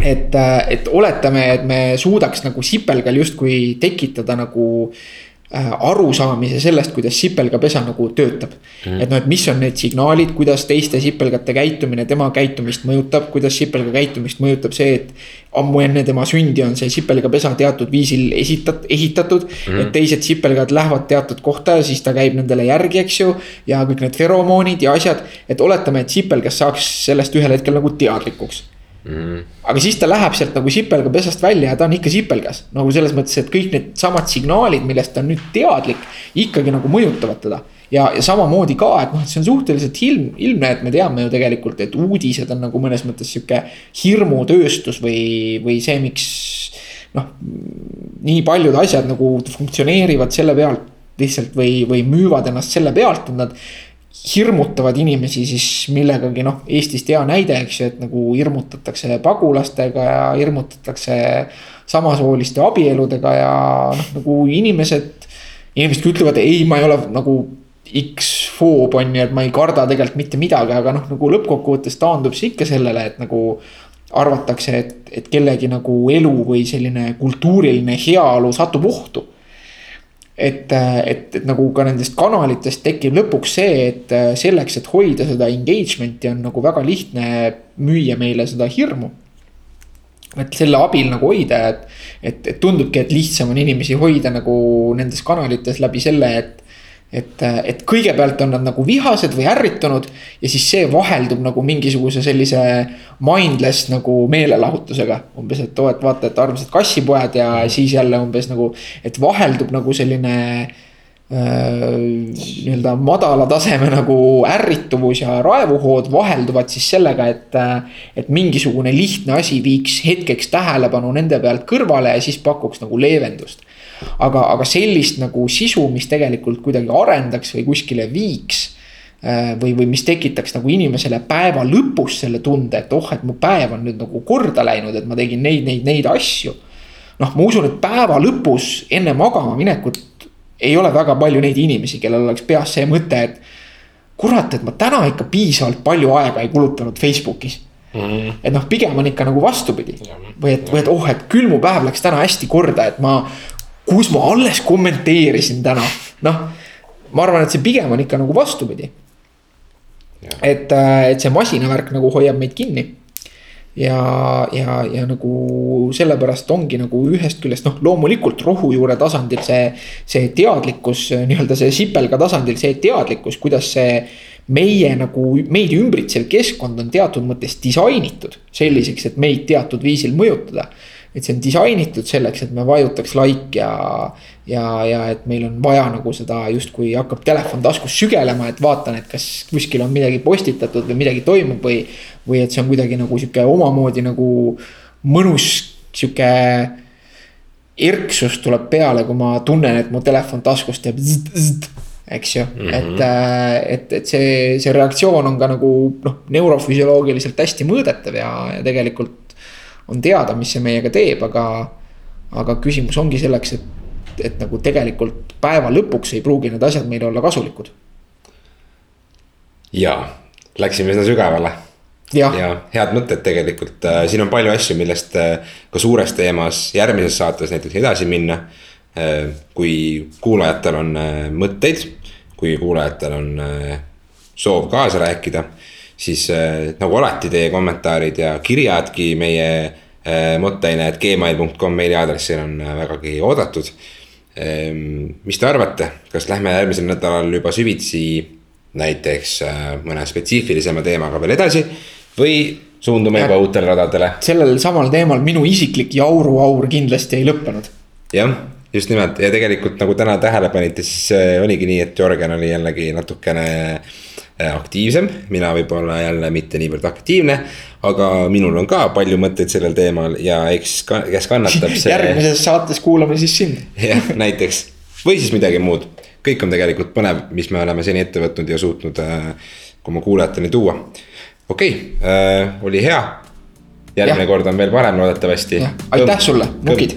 et, äh, et oletame, et me suudaks nagu sipelgal justkui tekitada nagu Äh, arusaamise sellest, kuidas sipelgapesa nagu töötab mm.. et noh, et mis on need signaalid, kuidas teiste sipelgate käitumine tema käitumist mõjutab, kuidas sipelga käitumist mõjutab see, et. ammu enne tema sündi on see sipelgapesa teatud viisil esitat-, ehitatud mm.. et teised sipelgad lähevad teatud kohta ja siis ta käib nendele järgi, eks ju. ja kõik need feromoonid ja asjad, et oletame, et sipelgas saaks sellest ühel hetkel nagu teadlikuks Mm. aga siis ta läheb sealt nagu sipelga pesast välja ja ta on ikka sipelgas. nagu selles mõttes, et kõik needsamad signaalid, millest ta on nüüd teadlik, ikkagi nagu mõjutavad teda. ja, ja samamoodi ka, et noh, et see on suhteliselt ilm, ilmne, et me teame ju tegelikult, et uudised on nagu mõnes mõttes sihuke hirmutööstus või, või see, miks. noh, nii paljud asjad nagu funktsioneerivad selle pealt lihtsalt või, või müüvad ennast selle pealt, et nad hirmutavad inimesi siis millegagi, noh, Eestist hea näide, eks ju, et nagu hirmutatakse pagulastega ja hirmutatakse samasooliste abieludega ja noh, nagu inimesed. inimesed ütlevad, ei, ma ei ole nagu X-foob on ju, et ma ei karda tegelikult mitte midagi, aga noh, nagu lõppkokkuvõttes taandub see ikka sellele, et nagu arvatakse, et, et kellegi nagu elu või selline kultuuriline heaolu satub ohtu et, et, et nagu ka nendest kanalitest tekib lõpuks see, et selleks, et hoida seda engagement'i on nagu väga lihtne müüa meile seda hirmu. et selle abil nagu hoida, et, et, et tundubki, et lihtsam on inimesi hoida nagu nendes kanalites läbi selle, et et, et kõigepealt on nad nagu vihased või ärritunud ja siis see vaheldub nagu mingisuguse sellise mindless nagu meelelahutusega. umbes, et oo, et vaata, et armsad kassipojad ja siis jälle umbes nagu, et vaheldub nagu selline äh, nii-öelda madala taseme nagu ärrituvus ja raevuhood vahelduvad siis sellega, et. et mingisugune lihtne asi viiks hetkeks tähelepanu nende pealt kõrvale ja siis pakuks nagu leevendust aga, aga sellist nagu sisu, mis tegelikult kuidagi arendaks või kuskile viiks äh, või, või mis tekitaks nagu inimesele päeva lõpus selle tunde, et oh, et mu päev on nüüd nagu korda läinud, et ma tegin neid, neid, neid asju. noh, ma usun, et päeva lõpus enne magama minekut ei ole väga palju neid inimesi, kellel oleks peas see mõte, et. kurat, et ma täna ikka piisavalt palju aega ei kulutanud Facebookis mm. -hmm. et noh, pigem on ikka nagu vastupidi või et, või et oh, et küll mu päev läks täna hästi korda, et ma kus ma alles kommenteerisin täna, noh. ma arvan, et see pigem on ikka nagu vastupidi. et, äh, et see masinavärk nagu hoiab meid kinni. ja, ja, ja nagu sellepärast ongi nagu ühest küljest noh, loomulikult rohujuure tasandil see, see teadlikkus, nii-öelda see sipelga tasandil see teadlikkus, kuidas see meie nagu meid ümbritsev keskkond on teatud mõttes disainitud selliseks, et meid teatud viisil mõjutada et see on disainitud selleks, et me vajutaks like ja, ja, ja et meil on vaja nagu seda justkui hakkab telefon taskus sügelema, et vaatan, et kas kuskil on midagi postitatud või midagi toimub või. või et see on kuidagi nagu sihuke omamoodi nagu mõnus sihuke erksus tuleb peale, kui ma tunnen, et mu telefon taskus teeb zzz, eks ju mm, -hmm. et, äh, et, et see, see reaktsioon on ka nagu noh, neurofüsioloogiliselt hästi mõõdetav ja, ja tegelikult on teada, mis see meiega teeb, aga. aga küsimus ongi selleks, et, et nagu tegelikult päeva lõpuks ei pruugi need asjad meile olla kasulikud. ja, läksime sinna sügavale. ja head mõtted tegelikult, äh, siin on palju asju, millest äh, ka suures teemas järgmises saates näiteks edasi minna. Äh, kui kuulajatel on mõtteid, kui kuulajatel on soov kaasa rääkida siis äh, nagu alati teie kommentaarid ja kirjadki meie äh, mõtteaine, et gmail.com meiliaadressil on äh, vägagi oodatud. Ähm, mis te arvate, kas lähme järgmisel nädalal juba süvitsi näiteks mõne spetsiifilisema teemaga veel edasi või suundume juba uutele radadele. sellel samal teemal minu isiklik jauruaur kindlasti ei lõppenud. jah, just nimelt ja tegelikult nagu täna tähele panite, siis oligi nii, et Jörgen oli jällegi natukene äh, aktiivsem, mina võib-olla jälle mitte niivõrd aktiivne. aga minul on ka palju mõtteid sellel teemal ja eks, kes kannatab see. järgmises saates kuulame siis sind. jah, näiteks või siis midagi muud, kõik on tegelikult põnev, mis me oleme seni ette võtnud ja suutnud äh, oma kuulajateni tuua okei okay, äh,, oli hea. järgmine ja. kord on veel parem loodetavasti. aitäh sulle, nukid